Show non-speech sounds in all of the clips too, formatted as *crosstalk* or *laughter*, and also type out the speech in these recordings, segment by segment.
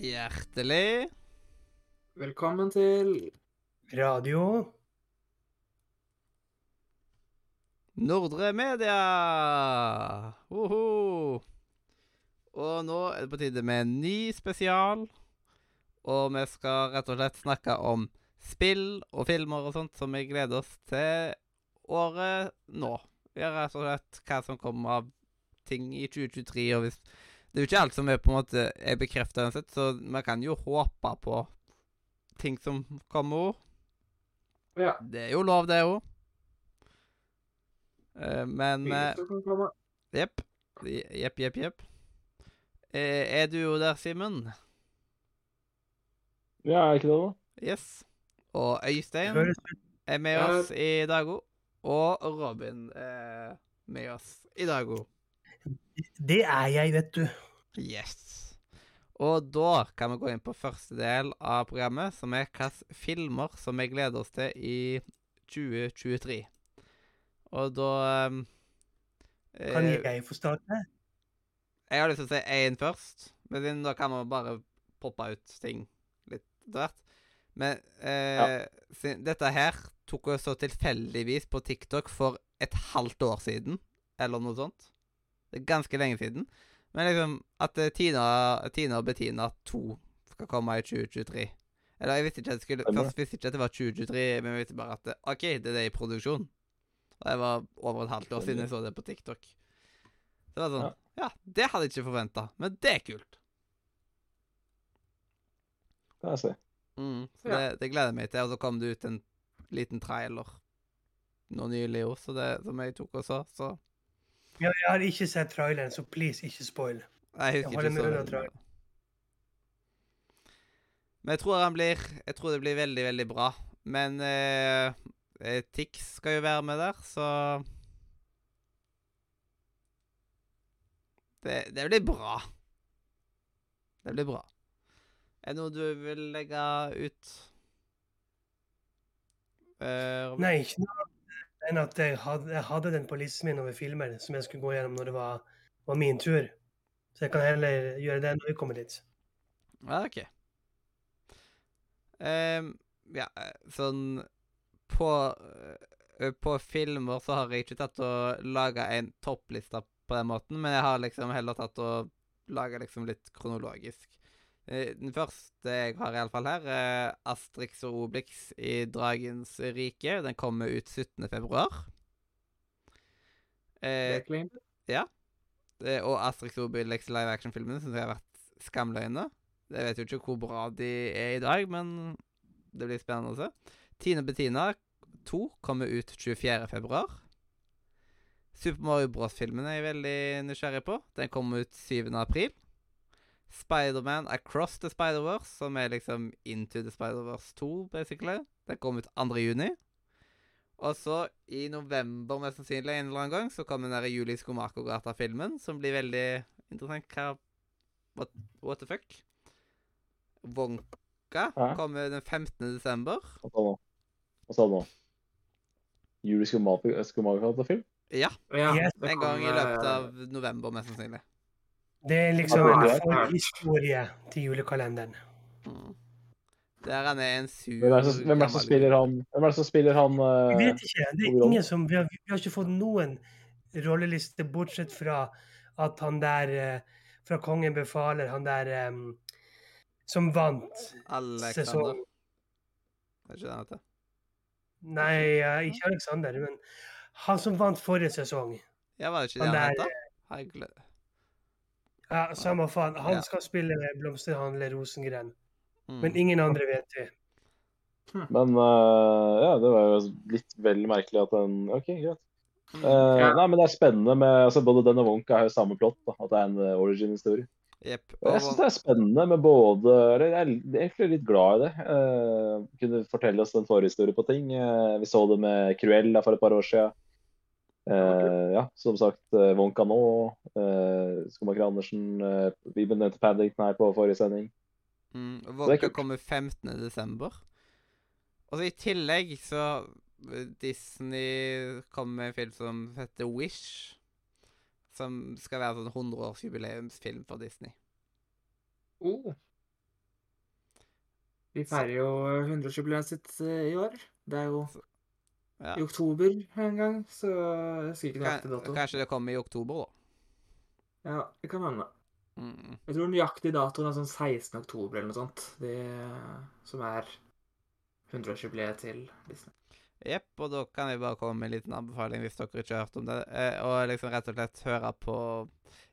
Hjertelig Velkommen til Radio Nordre Media! Woho! Og nå er det på tide med en ny spesial. Og vi skal rett og slett snakke om spill og filmer og sånt som vi gleder oss til året nå. Vi har rett og slett hva som kommer av ting i 2023. og hvis Det er jo ikke alt som er på en måte er bekrefta uansett, så vi kan jo håpe på ting som kommer. Ja. Det er jo lov, det òg. men mye eh, kan. Jepp. Jepp, jepp, jepp. Eh, er du jo der, Simen? Ja, er ikke det, da? Yes. Og Øystein er med oss i dag òg. Og Robin er med oss i dag òg. Det er jeg, vet du. Yes. Og da kan vi gå inn på første del av programmet, som er hvilke filmer som vi gleder oss til i 2023. Og da um, Kan eh, jeg få starte? Jeg har lyst til å si én først, men da kan man bare poppe ut ting litt etter hvert. Men eh, ja. dette her tok jeg så tilfeldigvis på TikTok for et halvt år siden, eller noe sånt. Det er ganske lenge siden. Men liksom at eh, Tina, Tina og Bettina 2 skal komme i 2023. Eller jeg visste ikke at det skulle Først visste ikke at det var 2023, men jeg visste bare at OK, det er det i produksjon. Og det var over et halvt år siden jeg så det på TikTok. Det var sånn Ja. Ja, det hadde jeg ikke forventa, men det er kult. Det er. Mm, så Ja. det, det gleder jeg meg til. Og så kom det ut en liten trailer nå nylig òg, som jeg tok og så. Så Ja, jeg har ikke sett traileren, så please, ikke spoil. jeg Jeg husker jeg ikke så. Men jeg tror blir Jeg tror det blir veldig, veldig bra. Men eh, eh, Tix skal jo være med der, så det, det blir bra. Det blir bra. Er det noe du vil legge ut? Eh, Nei, ikke noe enn at jeg hadde, jeg hadde den på listen min over filmer som jeg skulle gå gjennom når det var, var min tur. Så jeg kan heller gjøre det når vi kommer dit. Ja, OK. Um, ja, sånn på, eh, på filmer så har jeg ikke tatt og laga en toppliste på den måten, men jeg har liksom heller tatt og laga liksom litt kronologisk. Eh, Den første jeg har iallfall her, er Astrix og Obelix i Dragens rike. Den kommer ut 17. februar. Eh, clean. Eh, Og Asterix og Obelix live action-filmene syns jeg har vært skamløgne. Jeg vet jo ikke hvor bra de er i dag, men det blir spennende å se. Tine Bettina 2 kommer ut 24. februar. Super Mario Bros.-filmen er jeg veldig nysgjerrig på. Den kommer ut 7. Spiderman Across the Spider-Verse, som er liksom Into the Spider-Verse 2, basically. Den kom ut 2. juni. Og så i november, mest sannsynlig en eller annen gang, så kommer den der Julie Skomakergata-filmen, som blir veldig interessant. Hva what, what the fuck? Wonka Hæ? kommer den 15. desember. Hva sa du nå? Julie Skomaker-film? Ja, Ja, en gang i løpet av november, mest sannsynlig. Det er liksom en det er forhistorie til julekalenderen. Mm. Der han er en sur Hvem er det som, er det spiller han Hvem er det som spiller han Vi eh, vet ikke. Det er ingen som, vi, har, vi har ikke fått noen rolleliste, bortsett fra at han der uh, fra Kongen befaler, han der um, som vant Alexander. sesong Er ikke det han heter? Nei, uh, ikke Alexander, men han som vant forrige sesong. Ja, var det ikke det Han han der heter? Ja, Samme faen. Han Ja. skal spille blomsterhandler Rosengren. Mm. Men ingen andre vet det. Men uh, ja, det var jo litt vel merkelig at den OK, greit. Eh, Ja. Nei, men det er spennende med altså Både den og Wonka har jo samme plott, da, at det er en eh, origin-historie. Yep. Og jeg syns det er spennende med både Jeg er egentlig litt glad i det. Uh, kunne fortelle oss en forhistorie på ting. Uh, vi så det med Cruella for et par år siden. Eh, ja, som sagt, eh, Wonka nå. Uh, Skomaker Andersen. Uh, vi benevnte Paddington her på forrige sending. Mm, Wonka kommer 15. desember. Og så i tillegg så Disney kom med en film som heter Wish. Som skal være sånn 100-årsjubileumsfilm for Disney. Oh, Vi feirer jo 100-årsjubileet sitt i år. Det er jo Ja. i oktober en gang, så jeg husker ikke nøyaktig dato. kanskje det kommer i oktober, da. Ja, det kan hende. Mm. Jeg tror nøyaktig datoen er sånn 16. oktober eller noe sånt. Det som er 100-årsjubileet til Disney. Jepp, og da kan jeg bare komme med en liten anbefaling hvis dere ikke har hørt om det. Eh, og liksom rett og slett høre på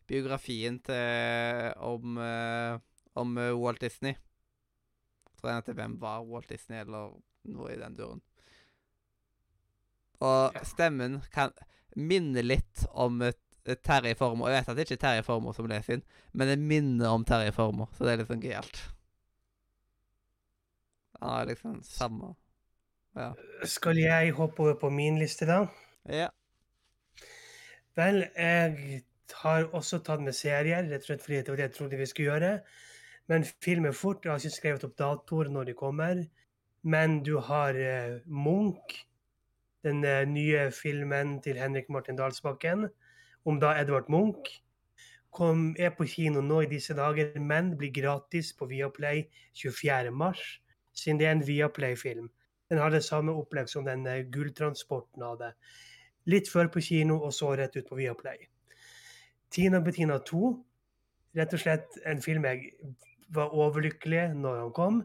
biografien til om, eh, om eh, Walt Disney. Tror jeg heter 'Hvem var Walt Disney?' eller noe i den duren. Og Ja. stemmen kan minne litt om Terje Formoe. Jeg vet at det ikke er Terje Formoe som leser inn, men det minner om Terje Formoe, så det er litt sånn gøyalt. Har liksom samme Ja. Skal jeg hoppe over på min liste, da? ja. Vel, jeg har også tatt med serier, rett og slett fordi det var det jeg trodde vi skulle gjøre. Men film er fort. Jeg har ikke skrevet opp datoer når de kommer. Men du har eh, Munch, den eh, nye filmen til Henrik Martin Dalsbakken om da Edvard Munch. Kom, er på kino nå i disse dager, men blir gratis på Viaplay 24.3, siden det er en Viaplay-film. Den har det samme opplegg som den eh, gulltransporten hadde. Litt før på kino, og så rett ut på Viaplay. Tina Bettina 2. Rett og slett en film jeg var overlykkelig når han kom.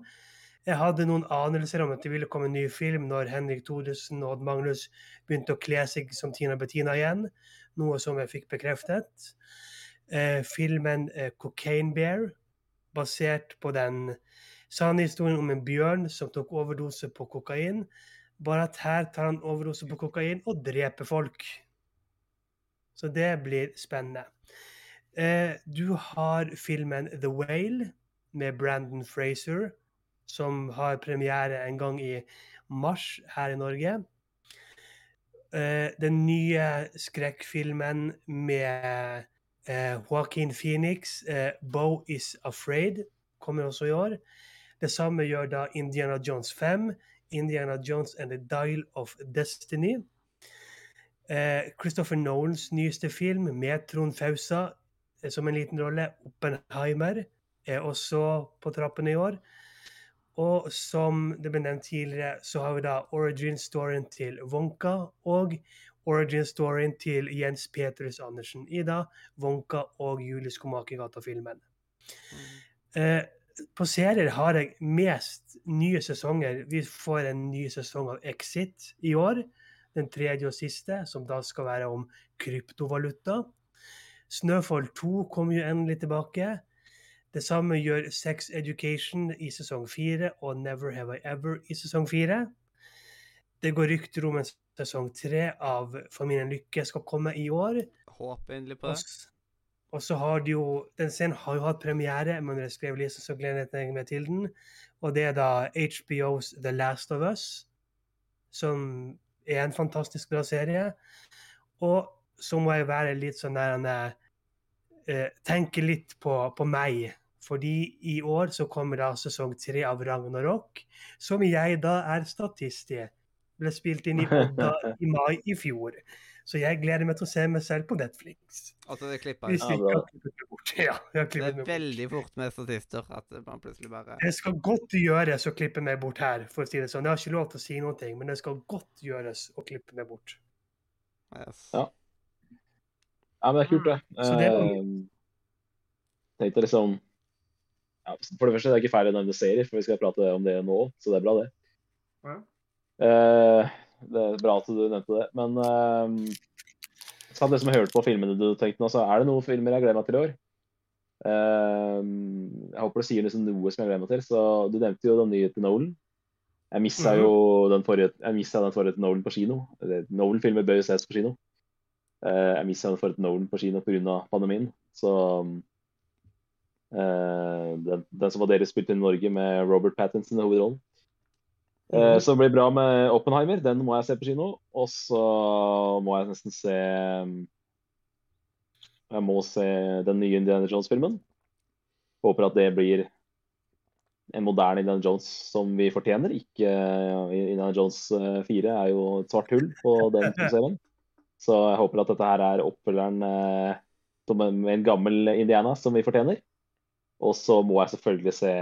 Jeg hadde noen anelser om at det ville komme en ny film når Henrik Thodesen og Odd Magnus begynte å kle seg som Tina Bettina igjen, noe som jeg fikk bekreftet. Eh, filmen eh, 'Cocaine Bear', basert på den sanne historien om en bjørn som tok overdose på kokain. Bare at her tar han overdose på kokain og dreper folk. Så det blir spennende. Eh, du har filmen The Whale med Brandon Fraser, som har premiere en gang i mars her i Norge. Eh, den nye skrekkfilmen med eh, Joaquin Phoenix, eh, 'Bo is Afraid', kommer også i år. Det samme gjør da Indiana Jones 5, Indiana Jones and the Dial of Destiny. Christopher Nolans nyeste film med Trond Fausa som en liten rolle, 'Oppenheimer', er også på trappene i år. Og som det ble nevnt tidligere, så har vi da origin-storyen til Wonka og origin-storyen til Jens Petrus Andersen i da Wonka og Julie Skomakergata-filmen. Eh, på serier har jeg mest nye sesonger. Vi får en ny sesong av Exit i år. Den tredje og siste, som da skal være om kryptovaluta. Snøfall 2 kommer jo endelig tilbake. Det samme gjør Sex Education i sesong fire og Never Have I Ever i sesong fire. Det går rykter om en sesong tre av Familien Lykke skal komme i år. Håper endelig på det. og så har de jo Den scenen har jo hatt premiere, men når jeg skrev listen, så gleder jeg meg til den. Og det er da HBOs The Last of Us, som er en fantastisk bra serie. Og så må jeg være litt sånn der er, eh, Tenke litt på, på meg. Fordi i år så kommer da sesong tre av Ragnarok, som jeg da er statist i. Ble spilt inn i *laughs* Odda i mai i fjor. Så jeg gleder meg til å se meg selv på Netflix. Altså, det klipper Hvis. Ja. *laughs* Ja, jeg Det er veldig fort med statister at man plutselig bare Det skal godt gjøres å klippe meg bort her, for å si det sånn. Jeg har ikke lov til å si noen ting, men det skal godt gjøres å klippe meg bort. yes. Ja. Ja, men det er kult, det. Så det var- Eh, tenkte liksom ja, For det første, det er ikke feil å nevne serier, for vi skal prate om det nå, så det er bra, det. Ja. Uh, det er bra at du nevnte det. Men uh, så det som jeg hørte på filmene du tenkte nå, så er det noen filmer jeg gleder meg til i år. Uh, jeg håper du sier liksom noe som jeg gleder meg til. Så Du nevnte jo den nye til Nolan. Jeg missa jo den forrige, den forrige til Nolan på kino. Nolan-filmer bør jo ses på kino. Uh, jeg mista den forrige til Nolan på kino pga. pandemien. Så eh, den, den som var deres spilt inn i Norge med Robert Pattinson i hovedrollen. Eh, så det blir bra med Oppenheimer. Den må jeg se på kino. Og så må jeg nesten se Jeg må se den nye Indiana Jones-filmen. Håper at det blir en moderne Indiana Jones som vi fortjener. Ikke Indiana Jones eh, 4 er jo et svart hull på den *laughs* serien. Så jeg håper at dette her er oppfølgeren eh, med en gammel Indiana som vi fortjener. Og så må jeg selvfølgelig se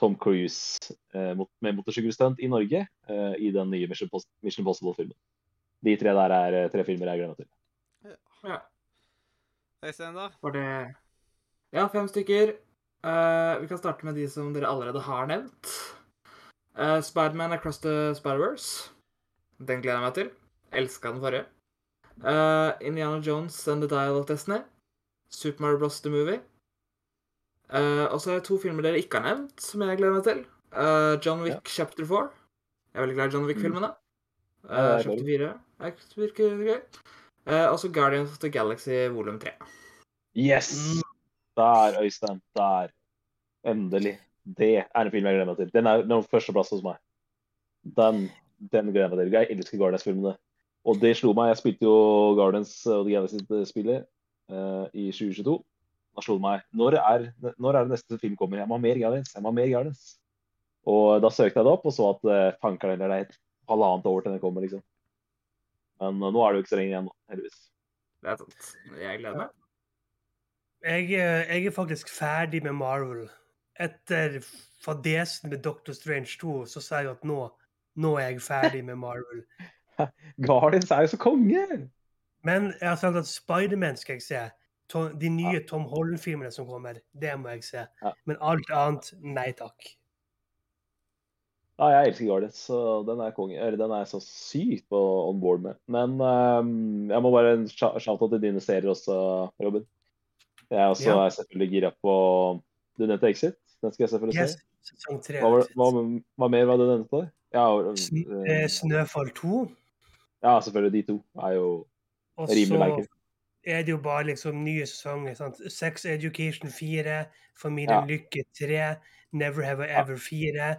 Tom Cruise eh, med motorsykkelstunt i Norge eh, i den nye Mission, Mission Impossible-filmen. De tre der er eh, tre filmer jeg gleder meg til. Ja. Øystein, da? Var det Ja, fem stykker. Uh, vi kan starte med de som dere allerede har nevnt. Uh, Spiderman Across the Spider-Wars. Den gleder jeg meg til. Elska den forrige. Uh, Indiana Jones and the Dial of Destiny. Super Mario Bros. The Movie. Eh, og så er det to filmer dere ikke har nevnt, som jeg gleder meg til. Eh, John Wick Chapter 4. Jeg er veldig glad i John Wick-filmene. Ja, er Chapter 4 jeg virker gøy. Eh, og så Guardians of the Galaxy volum 3. Yes! Der, Øystein. Der. Endelig. Det er en film jeg gleder meg til. Den er den er på førsteplass hos meg. Den, den gleder jeg meg til. Jeg elsker Guardians-filmene. Og det slo meg. Jeg spilte jo Guardians of the Galaxy-spillet uh, i 2022. Da slo det meg når er, når er det neste film kommer? Jeg må ha mer Guardians. Jeg må ha mer Guardians. Og da søkte jeg det opp og så at uh, fankeren eller det er et halvannet år til den kommer, liksom. Men eh, nå er det jo ikke så lenge igjen, heldigvis. Det er sant. Jeg gleder meg. Jeg, eh, jeg er faktisk ferdig med Marvel. Etter fadesen med Doctor Strange 2, så sa jeg at nå, nå er jeg ferdig med Marvel. *laughs* Guardians er jo så konge! Men jeg har sagt at Spiderman skal jeg se. To- De nye Tom Holland-filmene som kommer, det må jeg se. Ja. Men alt annet, nei takk. Ja, jeg elsker Guardians, så den er konge. Eller den er så sykt on board med. Men um, jeg må bare en shout- shout-out til dine serier også, Robin. Jeg også Ja. er selvfølgelig gira på Du nevnte Exit. Den skal jeg selvfølgelig Yes, se. sesong tre. Hva, var, hva, hva mer var det du nevnte? Ja, eh, eh, Snøfall 2. ja, selvfølgelig. De to er jo også, rimelig merkelige. merkelig. Er det jo bare liksom nye sesonger. sant? Sex Education 4, Familien Ja. Lykke 3, Never Have I Ever 4,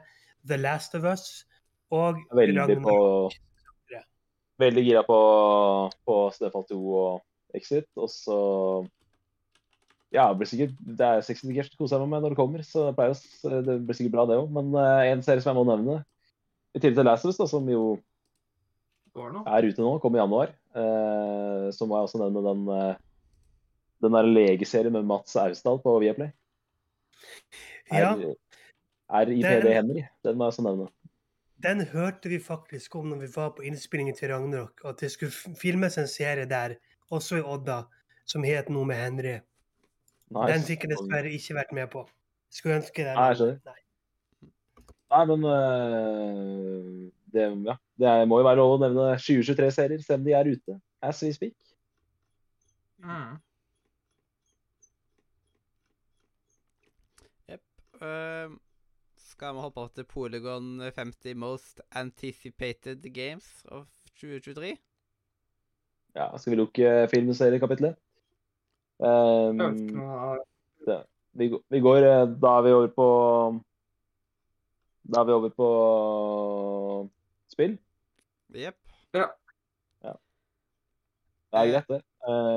The Last of Us og Veldig Ragnarok. på Veldig gira på, på Stefan 2 og Exit. Og så Ja, det blir sikkert Det er Sex Education koser jeg meg med når det kommer, så det, pleier, å det blir sikkert bra, det òg. Men eh, en serie som jeg må nevne, i tillegg til Last of Us, da, som jo er ute nå, kommer i januar, så må jeg også nevne den eh, den der legeserien med Mats Austdal på Viaplay. Ja, er i PD Henry. Den må jeg også nevne. den hørte vi faktisk om når vi var på innspillingen til Ragnarok, at det skulle filmes en serie der, også i Odda, som het noe med Henry. Nice. Den fikk jeg dessverre ikke vært med på. Skulle ønske det. Nei, jeg skjønner. nei. Nei, men øh, det, ja, det er, må jo være lov å nevne 2023-serier, selv om de er ute. As we speak. Mm. Ehm, skal vi hoppe opp til Polygon 50 Most Anticipated Games of 2023? Ja, skal vi lukke filmseriekapitlet? Um, Jeg vet ikke vi, går- vi går eh, Da er vi over på Da er vi over på spill. Jepp. Det er greit, det. Uh,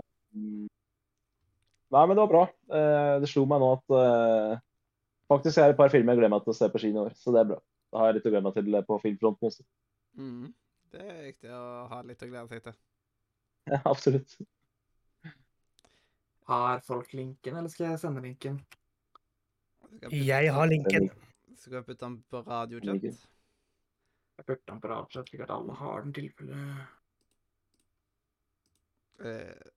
nei, men det var bra. Uh, det slo meg nå at uh, faktisk er det et par filmer jeg gleder meg til å se på kino i år, så det er bra. Da har jeg litt å glede meg til eh, på filmfronten også. Mm. Det er viktig å ha litt å glede seg til. Ja, absolutt. Har folk linken, eller skal jeg sende linken? Jeg har linken. Skal jeg putte den på radiochat? Jeg putter den på radiochat, slik at alle har den tilfelle Eh,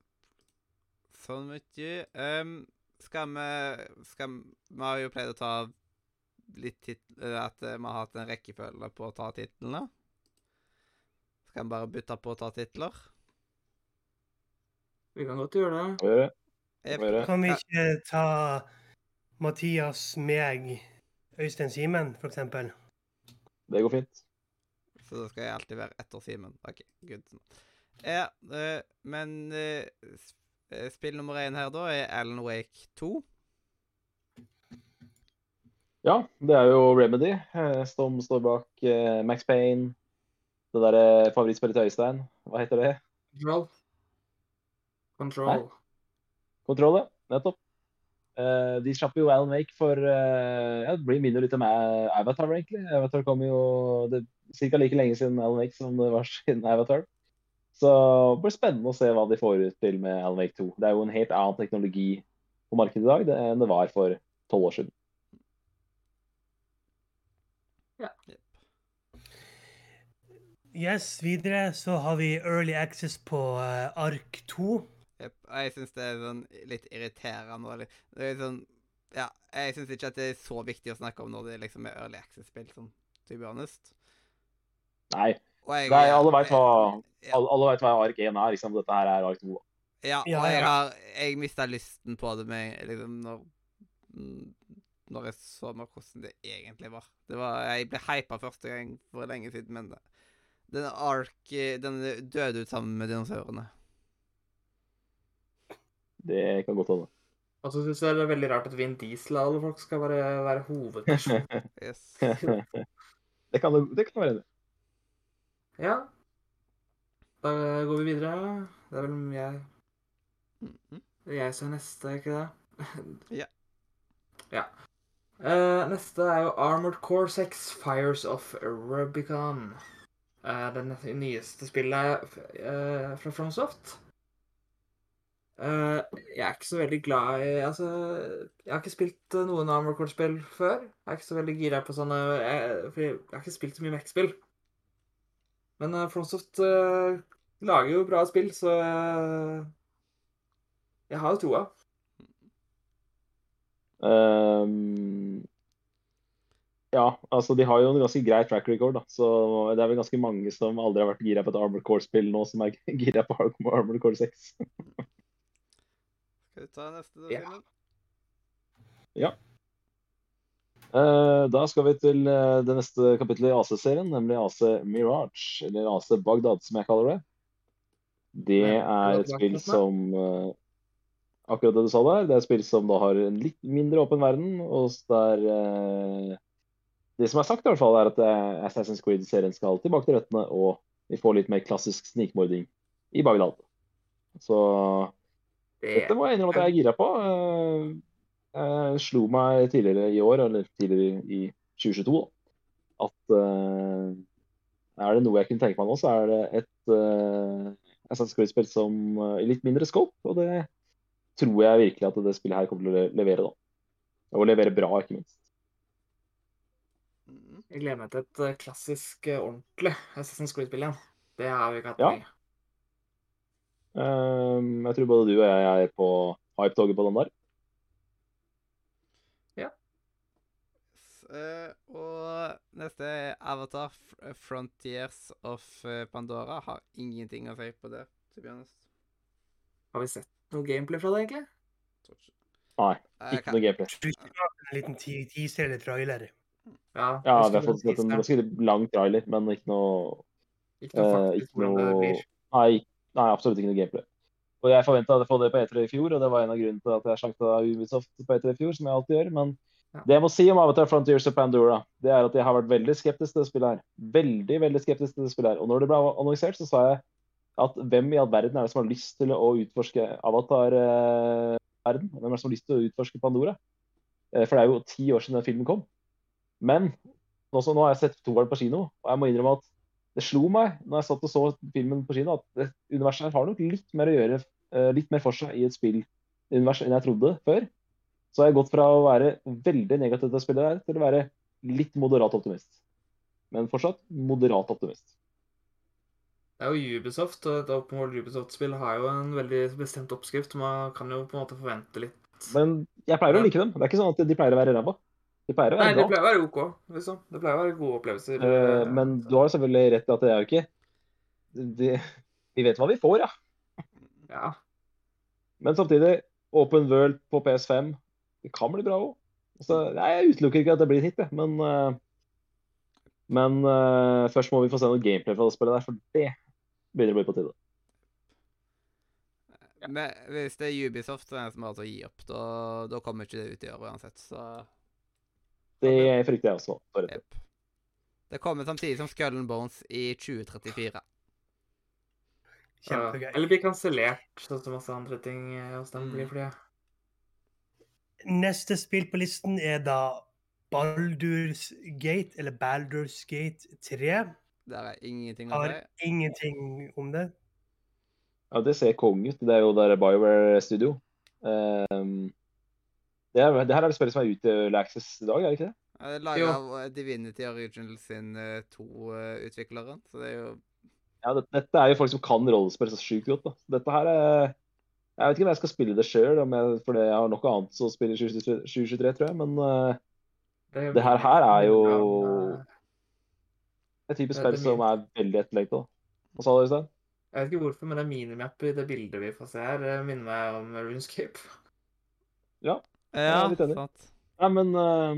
sånn mye. Um, skal vi skal, vi- Vi har jo pleid å ta litt titler At eh, vi har hatt en rekkefølge på å ta titlene. Skal vi bare bytte på å ta titler? Vi kan godt gjøre det? Kan vi ikke ta Mathias, meg, Øystein Simen, eksempel? Det går fint. Så da skal jeg alltid være etter Simen. OK, good. Ja, eh, men eh, eh, spill nummer én her, da, er Alan Wake 2. Ja, det er jo Remedy eh, som står bak Max Payne. Det derre favorittspillet til Øystein. Hva heter det? Control. Control. Control, ja. Nettopp. Eh, de slapp jo Alan Wake for uh, ja, Det blir minner litt om Avatar, egentlig. Avatar kom jo det ca. like lenge siden Alan Wake som det var *laughs* siden Avatar. Så det blir spennende å se hva de får ut til med Alan Wake 2. Det er jo en helt annen teknologi på markedet i dag det- enn det var for tolv år siden. Yes, videre så har vi Early Access på uh, Ark 2. Og jeg syns det er sånn litt irriterende. og litt- Det er sånn Ja, jeg syns ikke at det er så viktig å snakke om når det liksom er early access-spill, sånn, to be honest. Nei, Og jeg, Nei, alle vet hva, Ja. alle, alle vet hva Ark 1 er. Liksom. Dette her er Ark 2. Ja, og jeg har Jeg mista lysten på det med liksom når Når jeg så meg hvordan det egentlig var. Det var Jeg ble hypa første gang for lenge siden, men det- denne ark eh, Den døde ut sammen med dinosaurene. Det kan godt hende. Og så syns jeg det er veldig rart at Vin Diesel og alle folk skal bare være hovedperson. *laughs* Yes. *laughs* det kan det, det kan være enig. i. Ja. Da går vi videre. Det er vel jeg Mhm. Det er jeg som er neste, ikke det? Ja. *laughs* ja. Uh, neste er jo Armored Core 6 Fires of Rubicon. Uh, det nyeste spillet uh, fra FromSoft. Eh, jeg er ikke så veldig glad i Altså, jeg har ikke spilt eh, noen Armored Core-spill før. Jeg er ikke så veldig gira på sånne jeg, For jeg har ikke spilt så mye Mech-spill. Men uh, FromSoft uh, lager jo bra spill, så uh, jeg har jo troa. Um, ja, altså de har jo en ganske grei track record, da. Så det er vel ganske mange som aldri har vært gira på et Armored Core-spill nå, som er *laughs* gira på Armored Core 6. *laughs* Skal vi ta neste, da, Ja. ja. Uh, da skal vi til uh, det neste kapittelet i AC-serien, nemlig AC Mirage, eller AC Bagdad, som jeg kaller det. Det er et spill som uh, Akkurat det du sa der. Det er et spill som da har en litt mindre åpen verden, og der eh, Det som er sagt, i hvert fall, er at eh, Assassin's Creed-serien skal tilbake til røttene, og vi får litt mer klassisk snikmording i Bagdad. Så Det dette må jeg innrømme at jeg er gira på. Eh, Jeg slo meg tidligere i år, eller tidligere i 2022, at eh, er det noe jeg kunne tenke meg nå, så er det et uh, Assassin's Creed-spill som eh, i litt mindre scope. Og det tror jeg virkelig at det spillet her kommer til å levere, da. Og levere bra, ikke minst. Jeg gleder meg til et eh, klassisk, eh, ordentlig Assassin's Creed-spill igjen. Det har vi ikke hatt Ja. lenge. Eh, jeg tror både du og jeg er på hype-toget på den der. S- eh, og neste Avatar Frontiers of eh, Pandora. Har ingenting å si på det, to be. Har vi sett noe gameplay fra det, egentlig? Tror ikke. Nei, ikke noe gameplay. En liten teaser eller trailer. Ja, Ja, vi har fått sett en ganske lang trailer, men ikke noe Ikke noe Eh, faktisk hvordan det blir. nei, nei, absolutt ikke noe gameplay. Og jeg forventa å få det på E3 i fjor, og det var en av grunnene til at jeg slakta Ubisoft på E3 i fjor, som jeg alltid gjør. Men Ja. det jeg må si om Avatar Frontiers og Pandora, det er at jeg har vært veldig skeptisk til det spillet her. Veldig, veldig skeptisk til det spillet her. Og når det ble annonsert, så sa jeg at hvem i all verden er det som har lyst til å utforske Avatar-verden? Hvem er det som har lyst til å utforske Pandora? Eh, For det er jo ti år siden den filmen kom. Men nå, nå har jeg sett toeren på kino, og jeg må innrømme at det slo meg når jeg satt og så filmen på kino, at universet her har nok litt mer å gjøre, eh, litt mer for seg i et spillunivers enn jeg trodde før. Så har jeg gått fra å være veldig negativ til å spillet der, til å være litt moderat optimist. Men fortsatt moderat optimist. Det er jo Ubisoft, og et Open World Ubisoft-spill har jo en veldig bestemt oppskrift. Man kan jo på en måte forvente litt Men jeg pleier å like dem. Det er ikke sånn at de pleier å være ræva. De pleier å Nei, bra. det pleier å være OK, liksom. Det pleier å være gode opplevelser. Eh, eh, Men du har jo selvfølgelig rett i at det er jo ikke de, Vi vet hva vi får, ja. Ja. Men samtidig, Open World på PS5, det kan bli bra òg. Altså, jeg utelukker ikke at det blir en hit, jeg. Men, uh, men uh, først må vi få se noe gameplay fra det spillet der, for det begynner å bli på tide. Men hvis det er Ubisoft som er som har til å gi opp, da, da kommer ikke det ut i år uansett, så Det frykter jeg også. For Jepp. Det kommer samtidig som Skull and Bones i 2034. Kjempegøy. Eller blir kansellert, sånn som masse andre ting eh, hos dem Mm. blir for det. Neste spill på listen er da Baldur's Gate, eller Baldur's Gate 3. Der er ingenting om det. Har ingenting om det. Ja, det ser konge ut. Det er jo der BioWare Studio. Ehm, det, er, det her er det spillet som er ute i Access i dag, er det ikke det? Uh, Laga Jo. av eh, Divinity Original sin uh, to utviklere. så det er jo Ja, det, dette er jo folk som kan rollespill så sjukt godt. da. Dette her er Jeg vet ikke om jeg skal spille det sjøl, for jeg har noe annet som spiller i 2023, 2023, tror jeg. Men eh, Det her- her er jo- et typisk Det- spill som er veldig etterlengta. Hva sa du, Øystein? Jeg vet ikke hvorfor, men det er minimap i det bildet vi får se her, det minner meg om Runescape. Ja, er litt enig. sant. Nei, men uh,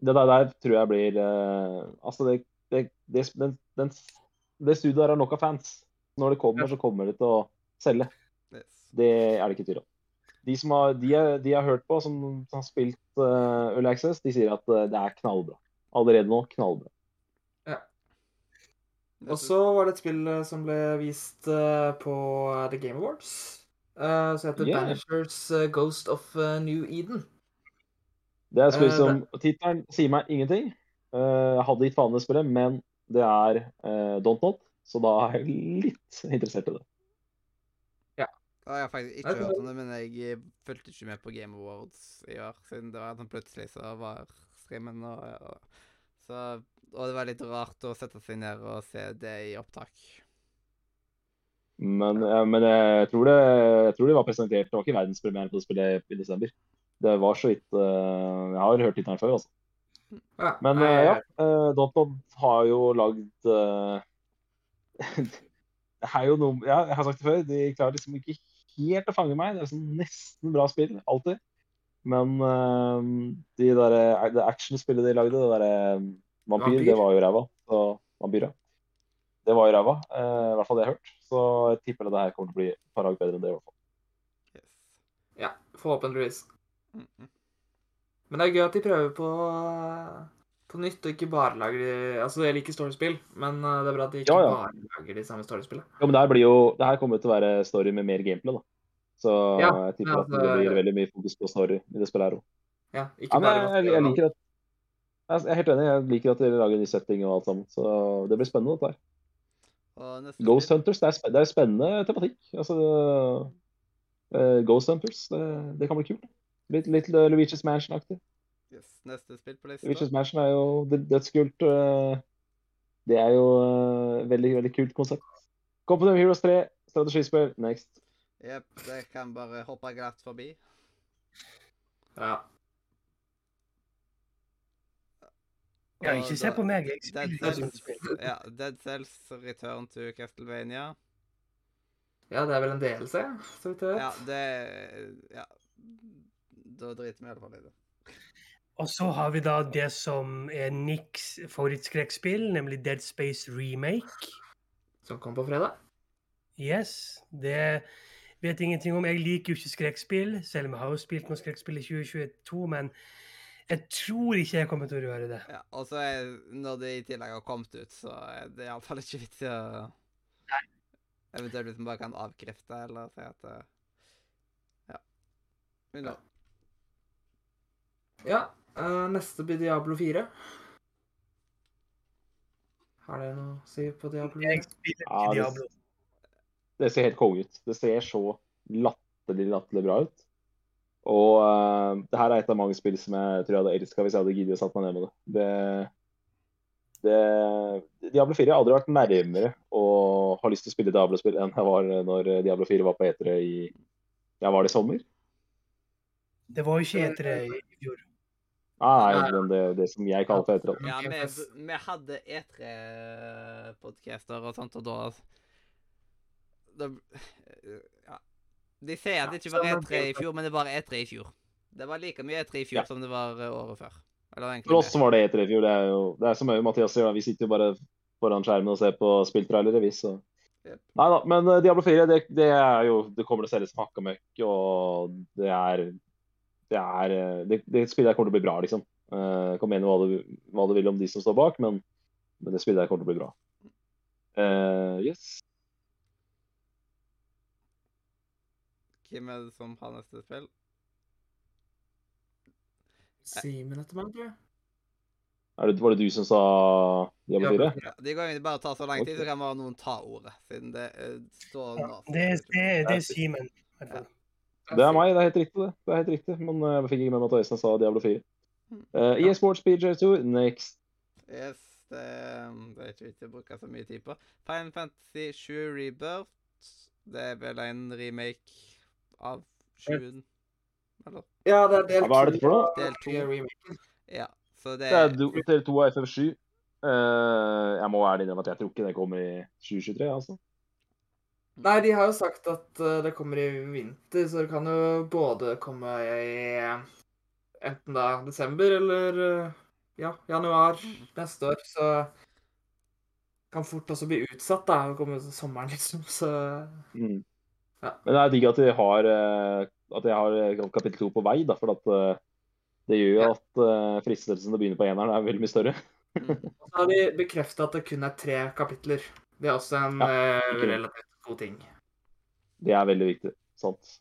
det der, der tror jeg blir uh, Altså, det, det, det, den, den, det studioet der har nok av fans. Når det kommer, Ja. så kommer det til å selge. Yes. Det er det ikke tvil om. De som har, de de har hørt på, som har spilt uh, Early Access, de sier at uh, det er knallbra. Allerede nå knallbra. Og så var det et spill som ble vist på The Game Awards. Eh, som heter Yeah. Banishers uh, Ghost of uh, New Eden. Det er spill som Tittelen sier meg ingenting. Eh, jeg hadde gitt faen i det spillet, men det er uh, Don't Not, så da er jeg litt interessert i det. Ja. jeg har faktisk ikke hørt om det, men jeg fulgte ikke med på Game Awards i år, siden det var sånn plutselig så var streamen og, og Så Og det var litt rart å sette seg ned og se det i opptak. Men, eh, men jeg, tror det, jeg tror det var presentert Det var ikke verdenspremieren på det spillet i desember. Det var så vidt eh, Jeg har hørt tittelen før, altså. Men eh, ja, uh, Dontnod har jo lagd eh, *laughs* Det er jo noe Ja, jeg har sagt det før, de klarer liksom ikke helt å fange meg. Det er sånn nesten bra spill, alltid. Men eh, de der, eh, det actionspillet de lagde, det derre Vampyr, Vampyr? det var jo ræva. Så Vampyr, ja. Det var jo ræva, eh, i hvert fall det jeg har hørt. Så jeg tipper at det her kommer til å bli et par bedre enn det, i hvert fall. Yes. Ja, forhåpentligvis. Mm -hmm. Men det er gøy at de prøver på, på nytt, og ikke bare lager de Altså, jeg liker storyspill, men eh, det er bra at de ikke Ja, ja. bare lager de samme storyspillene. Ja, men det her blir jo Det her kommer til å være story med mer gameplay, da. Så Ja, jeg tipper men at det blir veldig mye fokus på story i det spillet her òg. Ja, ikke Ja, men bare jeg, jeg, jeg liker at jeg er helt enig. Jeg liker at dere lager ny setting og alt sammen. Så det blir spennende. dette her. Ghost Hunters, det er, det er spennende tematikk. Altså, uh, Ghost Hunters, det, det kan bli kult. Litt, litt uh, Luigi's Mansion-aktig. Yes, neste spill på lista. Luigi's Mansion er jo dødskult. Uh, Det er jo uh, veldig, veldig kult konsept. Company of Heroes 3, strategispill, next. Jepp, det kan bare hoppe glatt forbi. Ja. Ja, ikke se på meg. Jeg Dead spiller Cells, *laughs* ja, Dead Cells Return to Castlevania. ja, det er vel en delelse, så vidt jeg vet. Ja, det Ja. Da driter vi i hvert fall i det. Og så har vi da det som er Nicks favorittskrekkspill, nemlig Dead Space Remake. Som kom på fredag. Yes, det vet jeg ingenting om. Jeg liker jo ikke skrekkspill, selv om jeg har jo spilt noen skrekkspill i 2022, men jeg tror ikke jeg kommer til å gjøre det. Ja, og så er, når det i tillegg har kommet ut, så er det iallfall ikke vits i å Eventuelt hvis man bare kan avkrefte eller si at eh, Ja. Men da, Ja, Uh, neste blir Diablo 4. Har dere noe å si på Diablo 4? Jeg Ja, det- Det ser helt konge ut. Det ser så latterlig, latterlig bra ut. Og uh, det her er et av mange spill som jeg tror jeg hadde elska hvis jeg hadde giddet å satt meg ned med det. det. Det Diablo 4 har aldri vært nærmere å ha lyst til å spille Diablo-spill enn jeg var når Diablo 4 var på E3 i Ja, var det i sommer? Det var jo ikke etere i fjor. Ah, nei, men det, det som jeg kaller for E3. ja, vi, vi hadde E3-podcaster og sånt, og da ja. De sier at det ikke var E3 i fjor, men det var E3 i fjor. Det var like mye E3 i fjor Ja. som det var eh, året før. Eller For oss som var det E3 i fjor. Det er jo det er som Mathias sier, vi sitter jo bare foran skjermen og ser på spilltrailere, vi, så Jep. Nei da, men eh, Diablo 4 det, det er jo Det kommer til å selges som hakka møkk, og det er Det er eh, Det, det spillet kommer til å bli bra, liksom. Uh, kan mene hva du, hva du vil om de som står bak, men, men det spillet kommer til å bli bra. Uh, yes. Hvem er det som har neste spill? Simen etter meg, tror jeg. Er det, var det du som sa Diablo 4? Ja, det gangene det bare ta så lang tid, så kan bare noen ta ordet, siden det eh, står Ja, nå. det, det, det er Simen. Det er meg, det er helt riktig, det. Det er helt riktig, Men eh, jeg fikk ikke med meg at Øystein sa Diablo 4. Uh, EA Sports PJ 2, next. Yes, det, det er ikke vits i å bruke så mye tid på. Final Fantasy 7 Rebirth. Det er vel en remake av 7 Eller? Ja, det er del to. hva er dette for noe? Del to. Ja. Så det er del 2 av FF7. Uh, jeg må ærlig innrømme at jeg tror ikke det kommer i 2023, altså. Nei, de har jo sagt at eh, det kommer i vinter, så det kan jo både komme i eh, enten da desember eller eh, ja, januar neste år. Så kan fort også bli utsatt, da. og Komme sommeren, liksom. Så Mm. Ja. Men det er digg at de har eh, at jeg har eh, kapittel 2 på vei, da, for at eh, det gjør jo Ja. at uh, fristelsen til å begynne på eneren er veldig mye større. Og så har de bekrefta at det kun er tre kapitler. Det er også en Ja, uh, relativt god ting. Det er veldig viktig. Sant.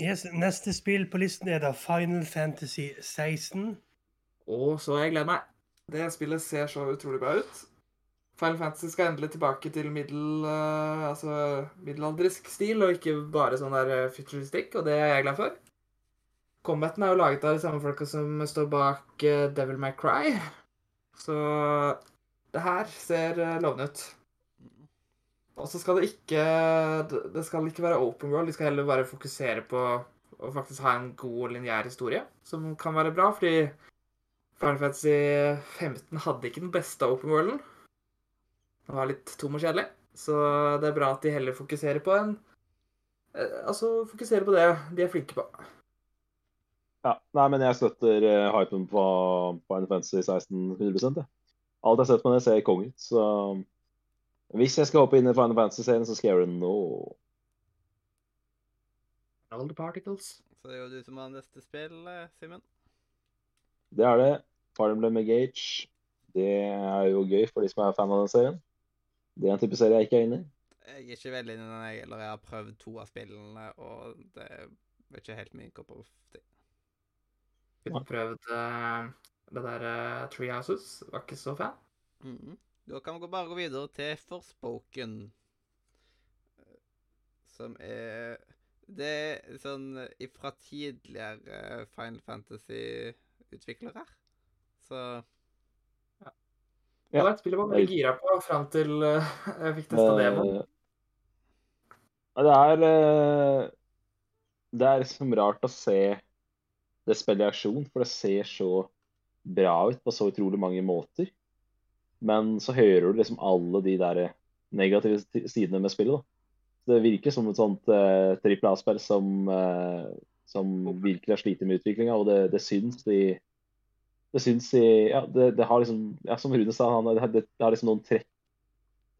Yes, neste spill på listen er da Final Fantasy 16. Å, så jeg gleder meg. Det spillet ser så utrolig bra ut. Final Fantasy skal endelig tilbake til middel, uh, altså middelaldrisk stil, og ikke bare sånn der eh, futuristikk, og det er jeg glad for. Combaten er jo laget av de samme folka som står bak uh, Devil May Cry. Så det her ser uh, lovende ut. Og så skal det ikke Det skal ikke være open world, de skal heller bare fokusere på å faktisk ha en god lineær historie, som kan være bra, fordi Final Fantasy 15 hadde ikke den beste open worlden. Den var litt tom og kjedelig. Så det er bra at de heller fokuserer på en eh, Altså fokuserer på det de er flinke på. Ja, nei, men jeg støtter uh, hypen på Final Fantasy 16 100 jeg. Alt jeg har sett på det, ser konge ut. Så hvis jeg skal hoppe inn i Final Fantasy-serien, så skal jeg gjøre det nå. All the particles. Så det er jo du som har neste spill, eh, Simen. Det er det. Fire Emblem Engage. Det er jo gøy for de som er fan av den serien. Det er en type serie jeg ikke er inne i. Jeg er ikke veldig inne i den, jeg, eller jeg har prøvd to av spillene, og det er ikke helt min kopp of Vi Kunne prøvd uh, det der uh, Tree Houses. Var ikke så fan. Mhm. Da kan vi bare gå videre til Forspoken. eh, Som er Det er sånn ifra tidligere Final Fantasy-utviklere. Så Det var et spill jeg var veldig gira på fram til eh, jeg fikk testa. Eh, det er eh, Det er liksom rart å se det spillet i aksjon, for det ser så bra ut på så utrolig mange måter. Men så hører du liksom alle de der negative sidene med spillet. da. Det virker som et sånt uh, trippel A-spill som, uh, som virkelig har slitt med utviklinga, og det, det syns i det syns i Ja, det, det har liksom ja, Som Rune sa, han, det, det, det har liksom noen trekk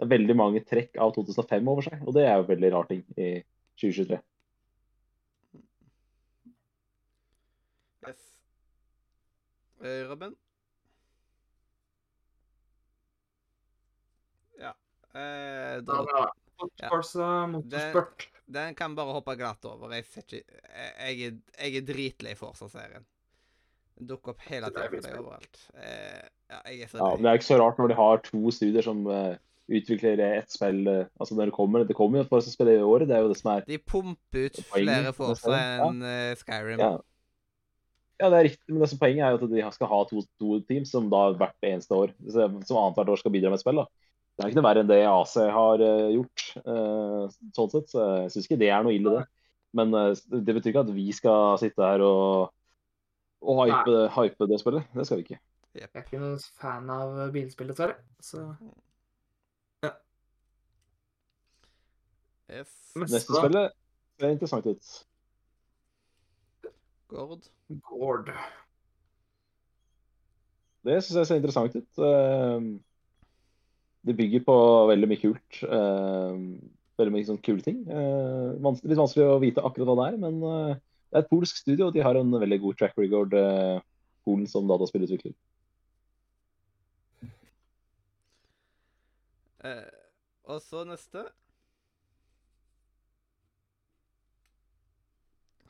det er veldig mange trekk av 2005 over seg, og det er jo veldig rar ting i 2023. yes. Eh, Robin? Ja. Eh, Da, da, Motorsport. den kan bare hoppe glatt over. Jeg ikke Jeg, jeg, er, jeg er dritlei Forsa-serien. Dukker opp hele tiden for deg overalt. Eh, ja, jeg er så Ja, men Det er ikke så rart når de har to studier som uh, utvikler ett spill uh, altså når Det kommer det kommer jo et som spiller i året, det er jo det som er De pumper ut flere for seg enn uh, Skyrim. Ja. Ja, det er riktig, men det som poenget er jo at de skal ha to, to team som da hvert eneste år, som annethvert år skal bidra med et spill. da. Det er ikke noe verre enn det AC har uh, gjort, Uh, sånn sett. Så jeg syns ikke det er noe ille, det. Men uh, det betyr ikke at vi skal sitte her og, og hype, hype det spillet. Det skal vi ikke. Jeg er ikke noen fan av bilspill, dessverre. Så Yes. Neste Neste spillet ser interessant ut. Gord. Gord. Det syns jeg ser interessant ut. Eh, Det bygger på veldig mye kult. eh, Veldig mye sånn kule ting. Eh, vans- Litt vanskelig å vite akkurat hva det er, men eh, det er et polsk studio, og de har en veldig god track record, eh, Polen som dataspillutvikler. Eh, og så neste.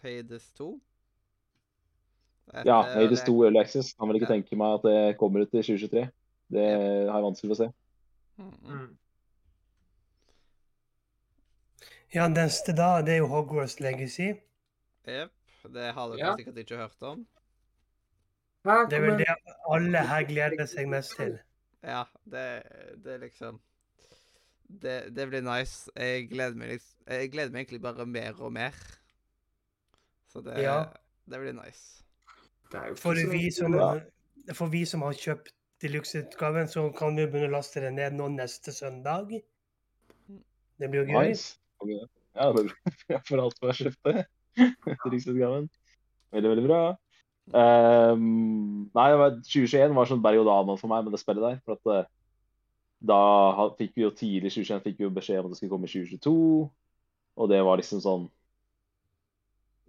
Hades 2. Etter, Ja, Hades 2 Early Access. Kan vel ikke Ja. tenke meg at det kommer ut i 2023. Det har jeg vanskelig for å se. Mm. Ja, neste da, det er jo Hogwarts Legacy. Jep. Det har dere Ja. sikkert ikke hørt om. Det er vel det alle her gleder seg mest til. Ja, det, det er liksom det, det blir nice. Jeg gleder meg Jeg gleder meg egentlig bare mer og mer. Så det, Ja. det blir nice. Det er For vi som, for vi som har kjøpt deluxe-utgaven, så kan vi begynne å laste den ned nå neste søndag. Det blir jo gøy. Nice. Ja, det blir *laughs* for alt vi har kjøpt. skjeftet. Riksoppgaven. Veldig, veldig bra. Um, nei, 2021 var sånn berg-og-dal-bane for meg med det spillet der. For at eh, da fikk vi jo tidlig i 2021 fikk vi jo beskjed om at det skulle komme i 2022. Og det var liksom sånn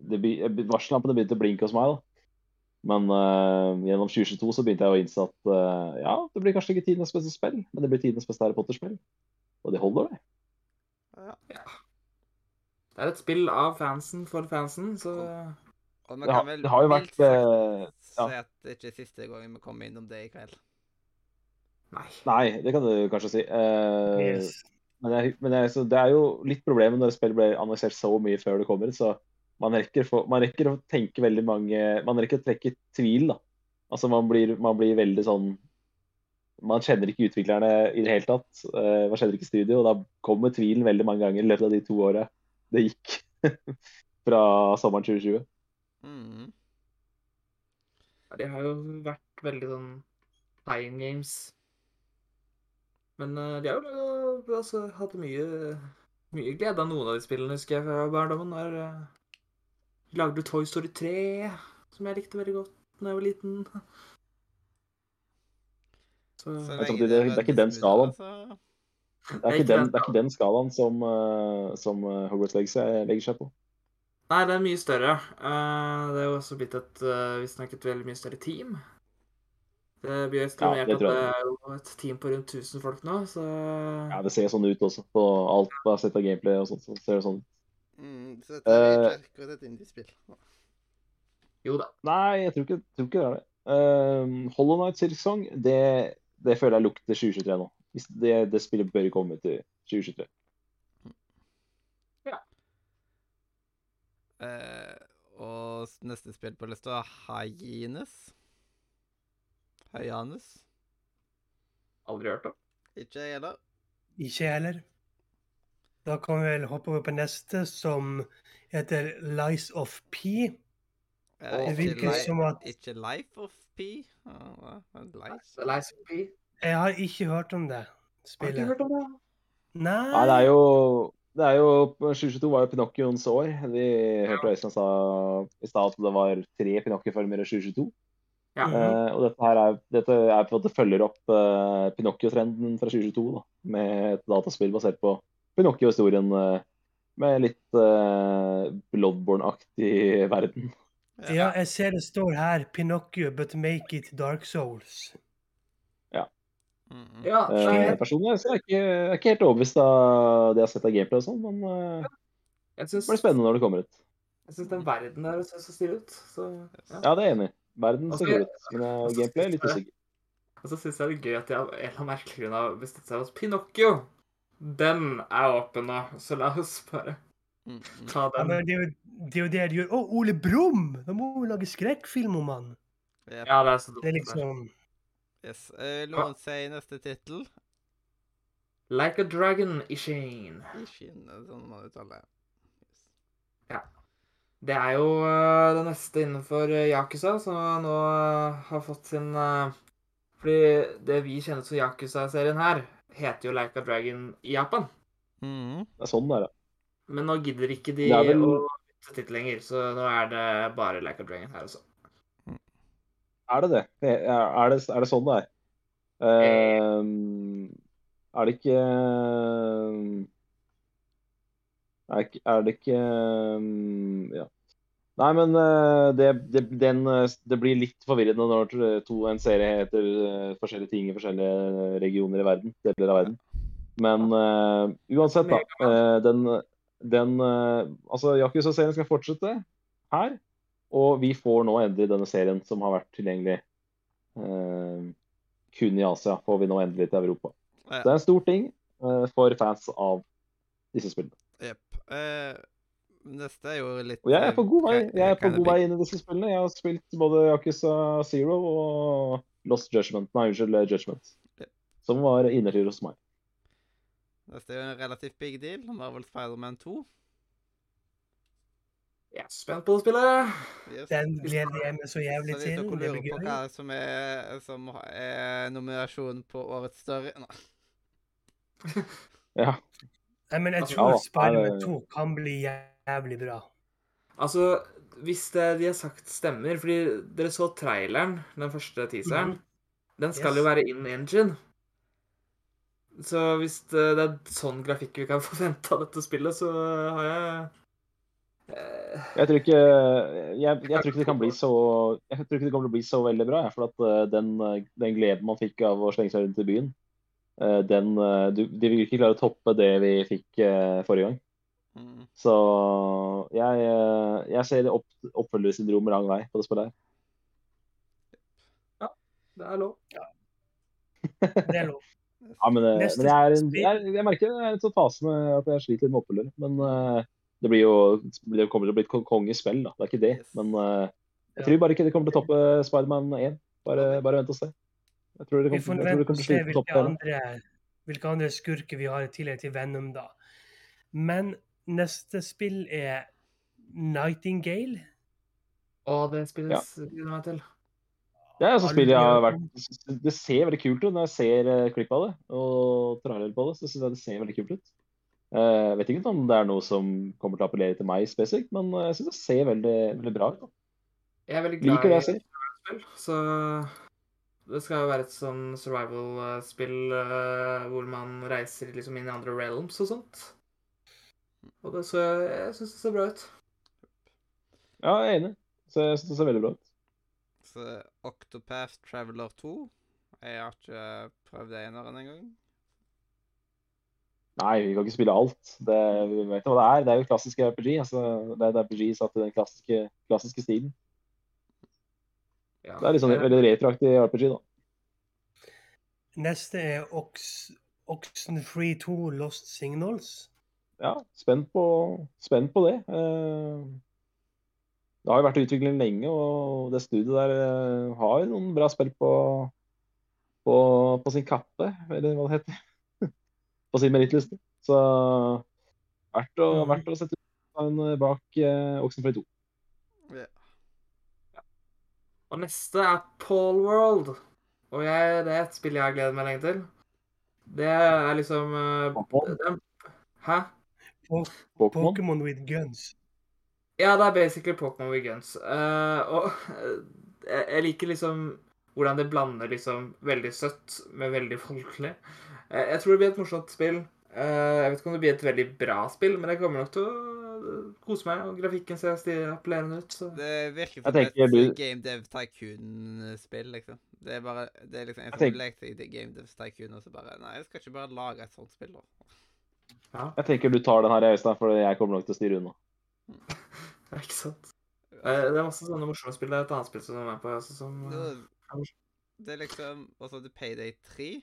eh, Varsellampene begynte å blinke hos meg, da. Men uh, gjennom 2022 så begynte jeg å innse at uh, ja, det blir kanskje ikke tidenes beste spill, men det blir tidenes beste Harry Potter-spill. Og det holder, det. Det er et spill av fansen for fansen, så Og har- kan vel det har jo vært, uh, ja. si at det ikke er siste gangen vi kommer innom det i kveld. Nei. Nei, det kan du kanskje si. Uh, Yes. Men, jeg, men jeg, så det er jo litt problemet når spillet spill blir annonsert så mye før det kommer. Så man rekker, for, man rekker å tenke veldig mange Man rekker å trekke tvil, da. Altså man blir, man blir veldig sånn Man kjenner ikke utviklerne i det hele tatt. Uh, man kjenner ikke studio, og da kommer tvilen veldig mange ganger i løpet av de to åra det gikk *laughs* fra sommeren 2020. Mm. Ja, De har jo vært veldig sånn fine games. Men uh, de har jo eh, altså, hatt mye, mye glede av noen av de spillene, husker jeg fra barndommen. Der uh, lagde Toy Story 3, som jeg likte veldig godt da jeg var liten. *laughs* Så, Så det er ikke den skalaen. altså. Det er ikke den, det er ikke den skalaen som, uh, som uh, Hogwarts Legacy legger seg på. Nei, det er mye større. Eh, det er jo også blitt et uh, visstnok et veldig mye større team. Det blir estimert ja, at det er jo et team på rundt 1000 folk nå, så Ja, det ser sånn ut også. På alt jeg har sett av gameplay og sånt. Så ser det sånn ut. Mm, så dette er Eh, ikke akkurat et indiespill. jo da. Nei, jeg tror ikke, tror ikke det er det. Uh, Hollow Knight Silk det, det føler jeg lukter 2023 nå. Hvis Det, det spillet bør komme til 2023. Eh, og neste spill på lista er Hyenes. Hyenes. Aldri hørt om. Ikke jeg heller. Ikke jeg heller. Da kan vi vel hoppe over på neste, som heter Lies of P. Eh, Det ikke, virker li som at- ikke Life of P? Hva? Lies? Lies of P. Jeg har ikke hørt om det spillet. Har ikke hørt om det. Nei. Nei, det er jo det er jo, 2022 var jo Pinocchions år. Vi hørte Øystein sa i stad at det var tre Pinocchio-filmer i 2022. Ja. Eh, og dette her er, dette er på at det følger opp eh, Pinocchio-trenden fra 2022 da, med et dataspill basert på Pinocchio-historien eh, med litt eh, Bloodborne-aktig verden. Ja, jeg ser det står her 'Pinocchio, but make it Dark Souls'. Ja, Eh, personlig så er jeg ikke, jeg er ikke helt overbevist av det jeg har sett av gameplay og sånn, men eh, jeg det blir spennende når det kommer ut. jeg syns den verden der ser så stilig ut. Så, ja. Ja, det er jeg enig i. Verden ser kul ut, men eh, gameplay er litt usikker. Og så syns jeg det er gøy at de av en eller annen merkelig grunn har bestemt seg hos Pinocchio. Den er åpen nå, så la oss bare ta den. Ja, det er jo det, er jo det de gjør. Å, Ole Brumm! Da må vi lage skrekkfilm om han. Ja, det er så dumt. Det er liksom Yes. Eh, noen si neste tittel? Like a dragon. Ishin, er det sånn man uttaler det. Yes. Det er jo øh, det neste innenfor Yakuza, som nå har fått sin Fordi det vi kjenner som Yakuza-serien her, heter jo Like a Dragon i Japan. Mhm. Det er sånn det er, ja. Men nå gidder ikke de Det vel- å bytte tittel lenger, så nå er det bare Like a Dragon her også. Er det det? Er det, er det sånn det er? Uh, er det ikke er, det ikke ehm, Ja. Nei, men eh, det, det, den, eh, det blir litt forvirrende når to, en serie heter eh, forskjellige ting i forskjellige regioner i verden. Deler av verden. Men uh, uansett, da. eh, den, den eh, Altså, Yakuza-serien skal fortsette her. Og vi får nå endelig denne serien som har vært tilgjengelig eh, kun i Asia, får vi nå endelig til Europa. Ja. Det er en stor ting eh, for fans av disse spillene. Jepp. Eh, Neste er jo litt Og jeg er på god vei. eh, Jeg er på god vei inn i disse spillene. Jeg har spilt både Yakuza Zero og Lost Judgment. Nei, unnskyld, eh, Judgment. Yep. Som var innertier hos meg. Neste er jo en relativt big deal. Marvel Spider-Man 2. Jeg er spent på det spillet. Yes. Den gleder jeg meg så jævlig Så hvis til. dere Det lurer på hva som er, som er nominasjonen på årets story Nei. *laughs* Ja. Nei, men jeg tror da. Spiderman 2 kan bli jævlig bra. Altså, hvis det de har sagt stemmer Fordi dere så traileren, den første teaseren. Mhm. Den skal Yes. jo være in engine. Så hvis det, det er sånn grafikk vi kan *laughs* forvente av dette spillet, så har jeg eh, Jeg tror ikke jeg, jeg tror ikke det kan bli så Jeg tror ikke det kommer til å bli så veldig bra. For at eh, den, den gleden man fikk av å slenge seg rundt i byen, eh, den eh, du, De vil ikke klare å toppe det vi fikk forrige gang. Mm. Så jeg, jeg ser opp, oppfølgersyndrom lang vei på det spillet her. Det er lov. *laughs* Det er lov. Ja, men, men jeg, er en, jeg, jeg merker det er en sånn fase med at jeg sliter litt med oppfølger. Men det blir jo det kommer til å bli et kongespill, da. Det er ikke det. Men eh, jeg tror bare ikke det kommer til å toppe Spiderman 1. Bare, bare vent og se. Jeg tror det Vi kommer, får jeg tror vente det og kommer til å se slite hvilke andre, hvilke andre skurker vi har i tillegg til Venom, da. Men neste spill er Nightingale. Å, det spilles gleder ja. meg til. Det er et sånt spill jeg har vært Det ser veldig kult ut når jeg ser eh, klipp av det og trailer på det. Så synes jeg det ser veldig kult ut. Eh, Jeg vet ikke om det er noe som kommer til å appellere til meg spesifikt, men eh, jeg syns det ser veldig, veldig bra ut. da. Jeg er veldig glad Liker det jeg i ser. spill, så det skal jo være et sånn survival-spill eh, hvor man reiser liksom inn i andre realms og sånt. Og det, så jeg, jeg syns det ser bra ut. Ja, jeg er enig. Så jeg syns det ser veldig bra ut. Så Octopath Traveler 2. Jeg har ikke prøvd eneren engang. Nei, vi kan ikke spille alt. Det, vi vet hva det er. Det er jo klassisk RPG. altså Det er RPG satt i den klassiske, klassiske stilen. Ja. Det er litt sånn veldig retroaktig RPG, da. Neste er Ox, Oxenfree 2 Lost Signals. Ja, spent på, spent på det. Eh, Det har jo vært i utvikling lenge, og det studiet der har har noen bra spill på, på, på sin kappe, eller hva det heter. På sin merittliste. Så verdt å, Mhm. verdt å sette en bak eh, Oxenfree 2. Ja. Og neste er Paul World. Og jeg, det er et spill jeg har gledet meg lenge til. Det er liksom eh, er- Hæ? Pokémon. With guns. Ja, det er basically Pokémon with guns. Uh, og eh, jeg, jeg liker liksom hvordan det blander liksom veldig søtt med veldig folkelig. Eh, jeg tror det blir et morsomt spill. Eh, jeg vet ikke om det blir et veldig bra spill, men jeg kommer nok til å eh, kose meg. Og grafikken ser appellerende ut. Så. Det virker Jeg som et blir... Game Dev Tycoon-spill, liksom. Det er bare Det er liksom en Jeg som tenker- lekte i Game Dev Tycoon, og så bare Nei, jeg skal ikke bare lage et sånt spill, da. Ja, Jeg tenker du tar den her, Øystein, for jeg kommer nok til å styre unna. er *laughs* ikke sant. Eh, det er masse sånne morsomme spill. Det er et annet spill som er med på. Altså, som, Det, det er liksom Og så er det Payday 3.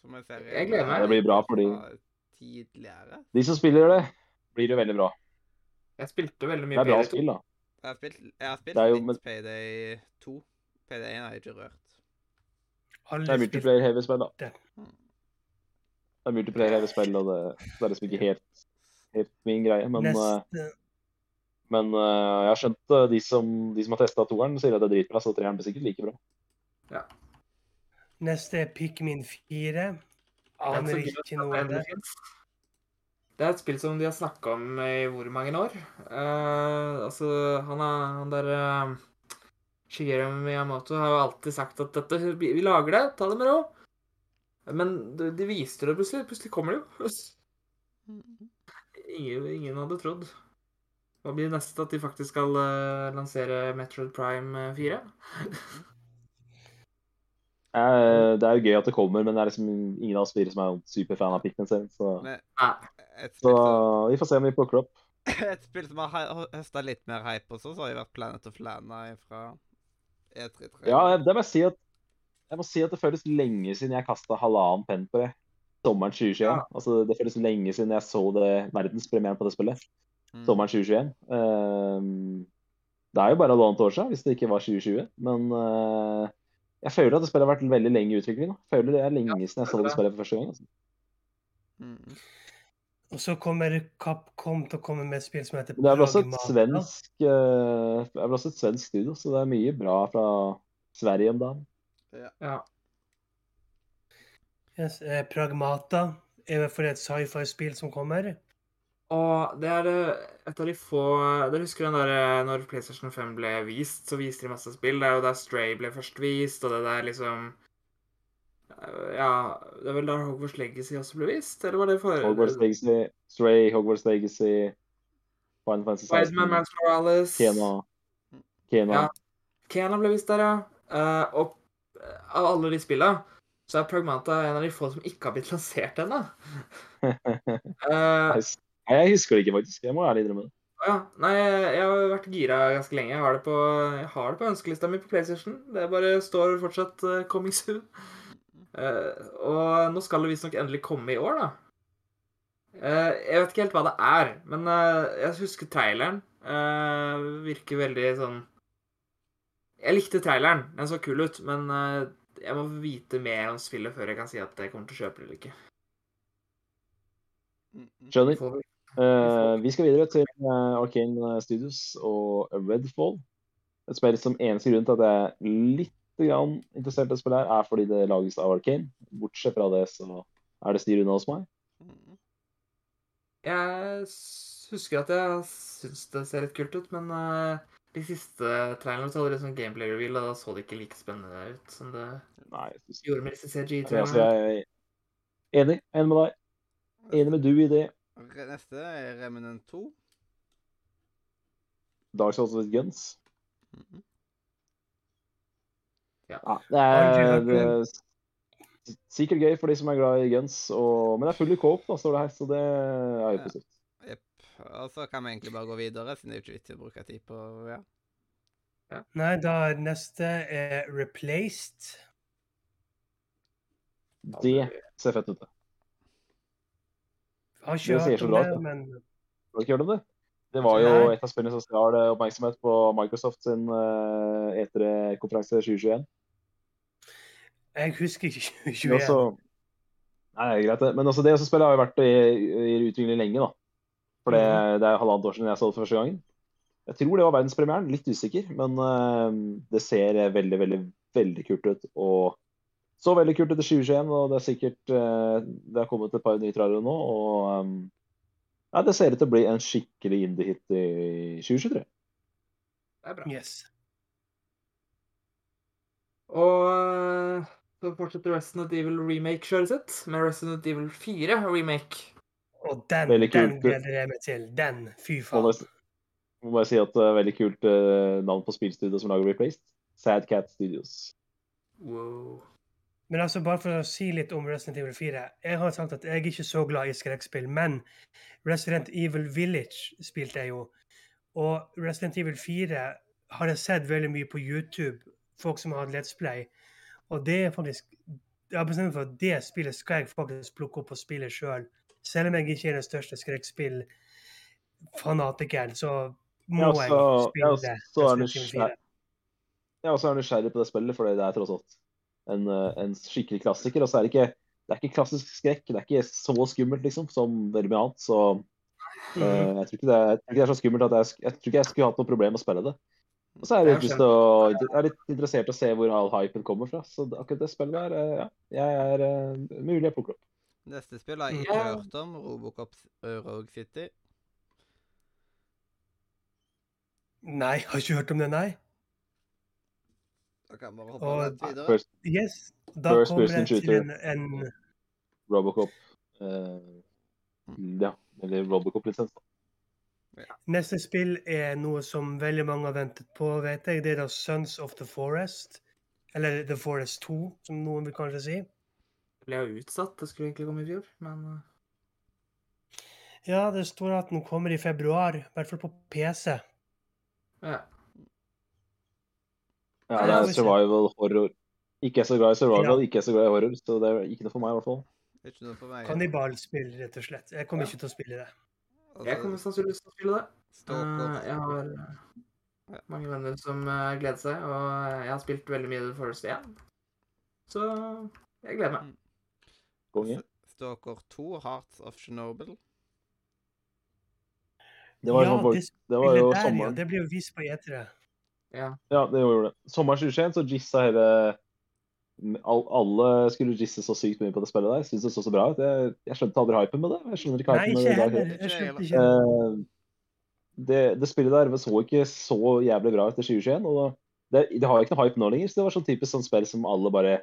Som jeg ser Jeg gleder meg. Det blir bra fordi fra Tidligere. de som spiller det, blir jo veldig bra. jeg spilte veldig mye Det er bra Payday 2. spill, da. Jeg har spilt, jeg har spilt Det er jo- litt men- Payday 2. Payday 1 har jeg ikke rørt. Alle Det er spill- multiplayer-heavy spill, da. det. Det er multiplayer-heavy spill, og det, det er liksom ikke helt, helt min greie. Men, eh, Neste, men eh, jeg har skjønt eh, de som, de som har testa toeren, sier at det er dritbra, så treeren blir sikkert like bra. neste er Pikmin 4. Det er Aner ikke noe om det. Det er et spill som de har snakka om i hvor mange år? Uh, altså, han, er, han der uh, Shigeru Miyamoto har jo alltid sagt at dette, vi, vi lager det, ta det med ro. Men de, de viste det plutselig. Plutselig kommer det jo. *laughs* Ingen, ingen hadde trodd. Hva blir det neste? At de faktisk skal uh, lansere Metroid Prime eh, 4? *laughs* Eh, det er jo gøy at det kommer, men det er liksom ingen av oss fire som er superfan av Pikmin-serien. Så, Men så som, *laughs* vi får se om vi plukker opp. *laughs* et spill som har høsta litt mer hype også, så har jo vært Planet of Lana fra E E33. Ja, det må jeg si at jeg må si at det føles lenge siden jeg kasta halvannen penn på det. Sommeren 2021. Ja. Altså, det føles lenge siden jeg så det verdenspremieren på det spillet. Mm. sommeren 2021. Ehm, det er jo bare halvannet år siden, hvis det ikke var 2020. Men eh, jeg føler at det spillet har vært veldig lenge i utvikling. Da. Jeg føler det er lenge siden jeg så det spillet for første gang. Altså. Mm. Og så kommer Capcom til å komme med et spill som heter Men det er vel også et svensk det vel også et svensk studio, så det er mye bra fra Sverige om dagen. Ja. Yes, eh, Pragmata er for et sci-fi-spill som kommer. Og det er eh, et av de få Dere husker den der eh, når PlayStation 5 ble vist, så viste de masse spill. Det er jo der Stray ble først vist, og det der liksom eh, Ja, det er vel der Hogwarts Legacy også ble vist? Eller var det for Hogwarts Legacy, Stray, Hogwarts Legacy, Final Fantasy Spiderman 16, Mans Morales. Kena, Kena. Ja. Kena ble vist der, ja. Og av alle de spilla, så er Pragmata en av de få som ikke har blitt lansert ennå. *laughs* Eh, Nei, jeg husker det ikke, faktisk. Jeg må ærlig innrømme det. Ja, nei, jeg har vært gira ganske lenge. Jeg har det på, jeg har det på ønskelista mi på PlayStation. Det bare står fortsatt uh, 'coming soon'. Uh, og nå skal det visstnok endelig komme i år, da. Uh, jeg vet ikke helt hva det er, men uh, jeg husker traileren. Virker veldig sånn Jeg likte traileren. Den så kul ut, men jeg må vite mer om spillet før jeg kan si at jeg kommer til å kjøpe det eller ikke. Skjønner. Får vi- Eh, skal videre til uh, Arcane Studios og Redfall. Et spill som eneste grunn til at jeg er litt grann interessert i å spille her, er fordi det lages av Arcane. Bortsett fra det, så er det styr unna hos meg. Mm. Jeg husker at jeg syns det ser litt kult ut, men uh, de siste trailerne så hadde det sånn gameplay reveal, og da så det ikke like spennende ut som det Nei, synes- gjorde med disse altså, CG-trailerne. jeg er enig. Enig med deg. Enig med du i det. Neste er Remnant 2. Dark Souls with Guns. Mm. Ja, det er, det er sikkert gøy for de som er glad i guns, og, men det er full i coop, da, står det her, så det er jo Ja. positivt. Og så kan vi egentlig bare gå videre, siden det er jo ikke vits i å bruke tid på ja. Nei, da neste er Replaced. Det ser fett ut. det. Har ikke det hørt om det, ut, men Har du ikke hørt om det? Det var jo Nei. et av spillene som stjal eh, oppmerksomhet på Microsoft sin uh, E3-konferanse 2021. jeg husker ikke *laughs* 2021. også, nei, det er greit, det. Men også det spillet har jo vært i, i utvikling lenge, da. For det, det er halvannet år siden jeg så det for første gangen. Jeg tror det var verdenspremieren, litt usikker, men uh, det ser veldig, veldig, veldig kult ut. Og så veldig kult etter i 2021, og det er sikkert eh, Det har kommet et par nye trailere nå, og eh, ja, det ser ut til å bli en skikkelig indie-hit i 2023. Det er bra. Yes. Og eh, så fortsetter Resident Evil remake-kjøret sitt med Resident Evil 4 remake. Og den, den gleder jeg meg til. Den, fy faen. må bare si at det er veldig kult eh, navn på spillstudioet som lager Replaced. Sad Cat Studios. Wow. Men altså, bare for å si litt om Resident Evil 4. Jeg har sagt at jeg er ikke så glad i skrekkspill, men Resident Evil Village spilte jeg jo. Og Resident Evil 4 har jeg sett veldig mye på YouTube, folk som har hatt Let's Play. Og det er faktisk Jeg har bestemt meg for at det spillet skal jeg faktisk plukke opp og spille sjøl. Selv om jeg ikke er den største skrekkspillfanatikeren, så må Ja, jeg spille spille også, så er det Evil skjær- 4. Jeg er også nysgjerrig på det spillet, for det er tross alt en, eh, en skikkelig klassiker. Og så er det ikke det er ikke klassisk skrekk. Det er ikke så skummelt liksom, som veldig mye annet. Så eh, jeg, tror ikke det er, jeg tror ikke det er så skummelt at jeg, jeg tror ikke jeg skulle hatt noe problem med å spille det. Og så er jeg, litt å, jeg er litt interessert i å se hvor all hypen kommer fra. Så akkurat det spillet der, eh, ja, jeg er uh, mulig jeg plukker opp. Neste spill har jeg ikke hørt om. Robocop Rogue City. Nei, har ikke hørt om det, nei. Da kan vi bare hoppe Og- rett videre. First Yes, da First kommer person jeg shooter. en, en Robocop. Uh, ja, eller Robocop-lisens. da. Neste spill er noe som veldig mange har ventet på, vet jeg. Det er da Sons of the Forest. Eller The Forest 2, som noen vil kanskje si. Det ble jo utsatt. Det skulle egentlig komme i fjor, men eh, Ja, det står at den kommer i februar, i hvert fall på PC. ja. Ja, Ja, det er survival horror. Ikke er så glad i survival, Ja. ikke er så glad i horror, så det er ikke noe for meg i hvert fall. Ikke noe for meg. Kannibalspill, rett og slett. Jeg kommer ikke til å spille det. Og Jeg kommer sannsynligvis til å spille det. Stalker. Eh, Jeg har Ja. mange venner som eh, gleder seg, og jeg har spilt veldig mye The Forest 1. Så jeg gleder meg. Konge. Stalker 2, Hearts of Chernobyl. Det var, ja, det det var jo der, ja. Det blir jo vist på E3. Ja. Ja, det gjorde det. Sommeren 2021 så gissa hele Alle skulle gisse så sykt mye på det spillet der. Syns det så så bra ut. Jeg, jeg skjønte aldri hypen med det. Jeg skjønner ikke Nei, ikke med det heller. Ikke. Eh, det, det spillet der så ikke så jævlig bra ut i 2021. Og det, det har ikke noe hype nå lenger, så det var sånn typisk sånn spill som alle bare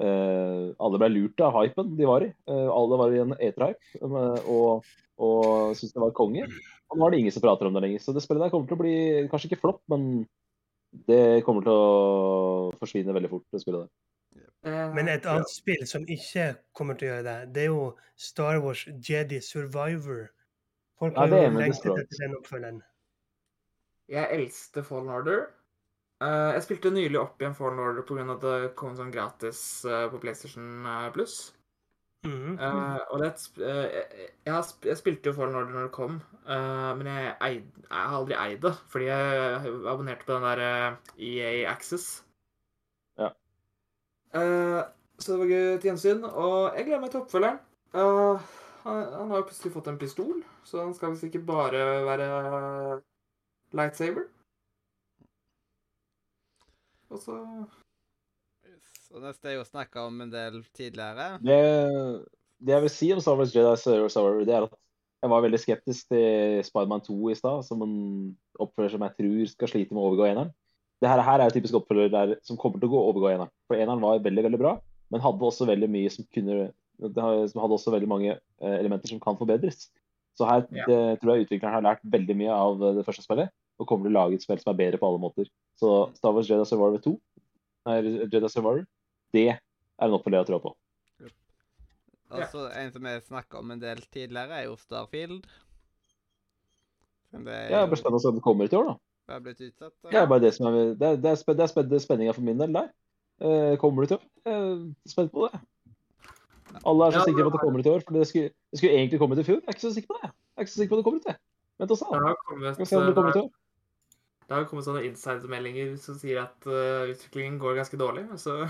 uh, Alle ble lurt av hypen de var i. Uh, alle var i en eterhype eh, og, og syntes det var konge. Og nå er det ingen som prater om det lenger. Så det spillet der kommer til å bli kanskje ikke flopp, men det kommer til å forsvinne veldig fort, det spillet der. Eh, Men et annet spill som ikke kommer til å gjøre det, det er jo Star Wars Jedi Survivor. Folk har med lengtet etter den oppfølgeren. Jeg eldste Fallen Order. Uh, jeg spilte nylig opp igjen Fallen Order pga. at det kom sånn gratis uh, på PlayStation eh, Eh, og det, eh, jeg, jeg, sp- jeg spilte jo Fallen Order når det kom, uh, men jeg, eid, jeg har aldri eid det, fordi jeg abonnerte på den der EA Access. Ja. Eh, så det var gøy til gjensyn, og jeg gleder meg til oppfølgeren. Eh, han, han har jo plutselig fått en pistol, så han skal visst ikke bare være lightsaber. Og så. Og det er jo snakka om en del tidligere. Det, det jeg vil si om Star Wars Jedi Survivor, det er at jeg var veldig skeptisk til Spiderman 2 i stad, som en oppfølger som jeg tror skal slite med å overgå eneren. Det her, her er jo typisk oppfølger der, som kommer til å gå overgå eneren. For eneren var veldig, veldig bra, men hadde også veldig mye som kunne det som hadde også veldig mange eh, elementer som kan forbedres. Så her Ja. det, tror jeg utvikleren har lært veldig mye av det første spillet, og kommer til å lage et spill som er bedre på alle måter. Så Star Wars Jedi Survivor 2, nei, Jedi Survivor, det er en oppfølger jeg tror på. Og så en som jeg snakka om en del tidligere, er jo Starfield. Men det er Ja, det jo blir spennende å om det kommer til år, da. det er blitt utsatt. da. Det er bare det som er, det er, det er, spen- det er, spen- spenninga for min del der. Eh, kommer det til år? Jeg er spent på det. Alle er så Ja, sikre på at det det kommer til år, for det skulle, det skulle egentlig kommet i fjor. Jeg er ikke så sikker på det. Jeg er ikke så sikker på at det kommer til. Vent og se. det har kommet, det kommer til det har kommet sånne insidermeldinger som sier at uh, utviklingen går ganske dårlig. Så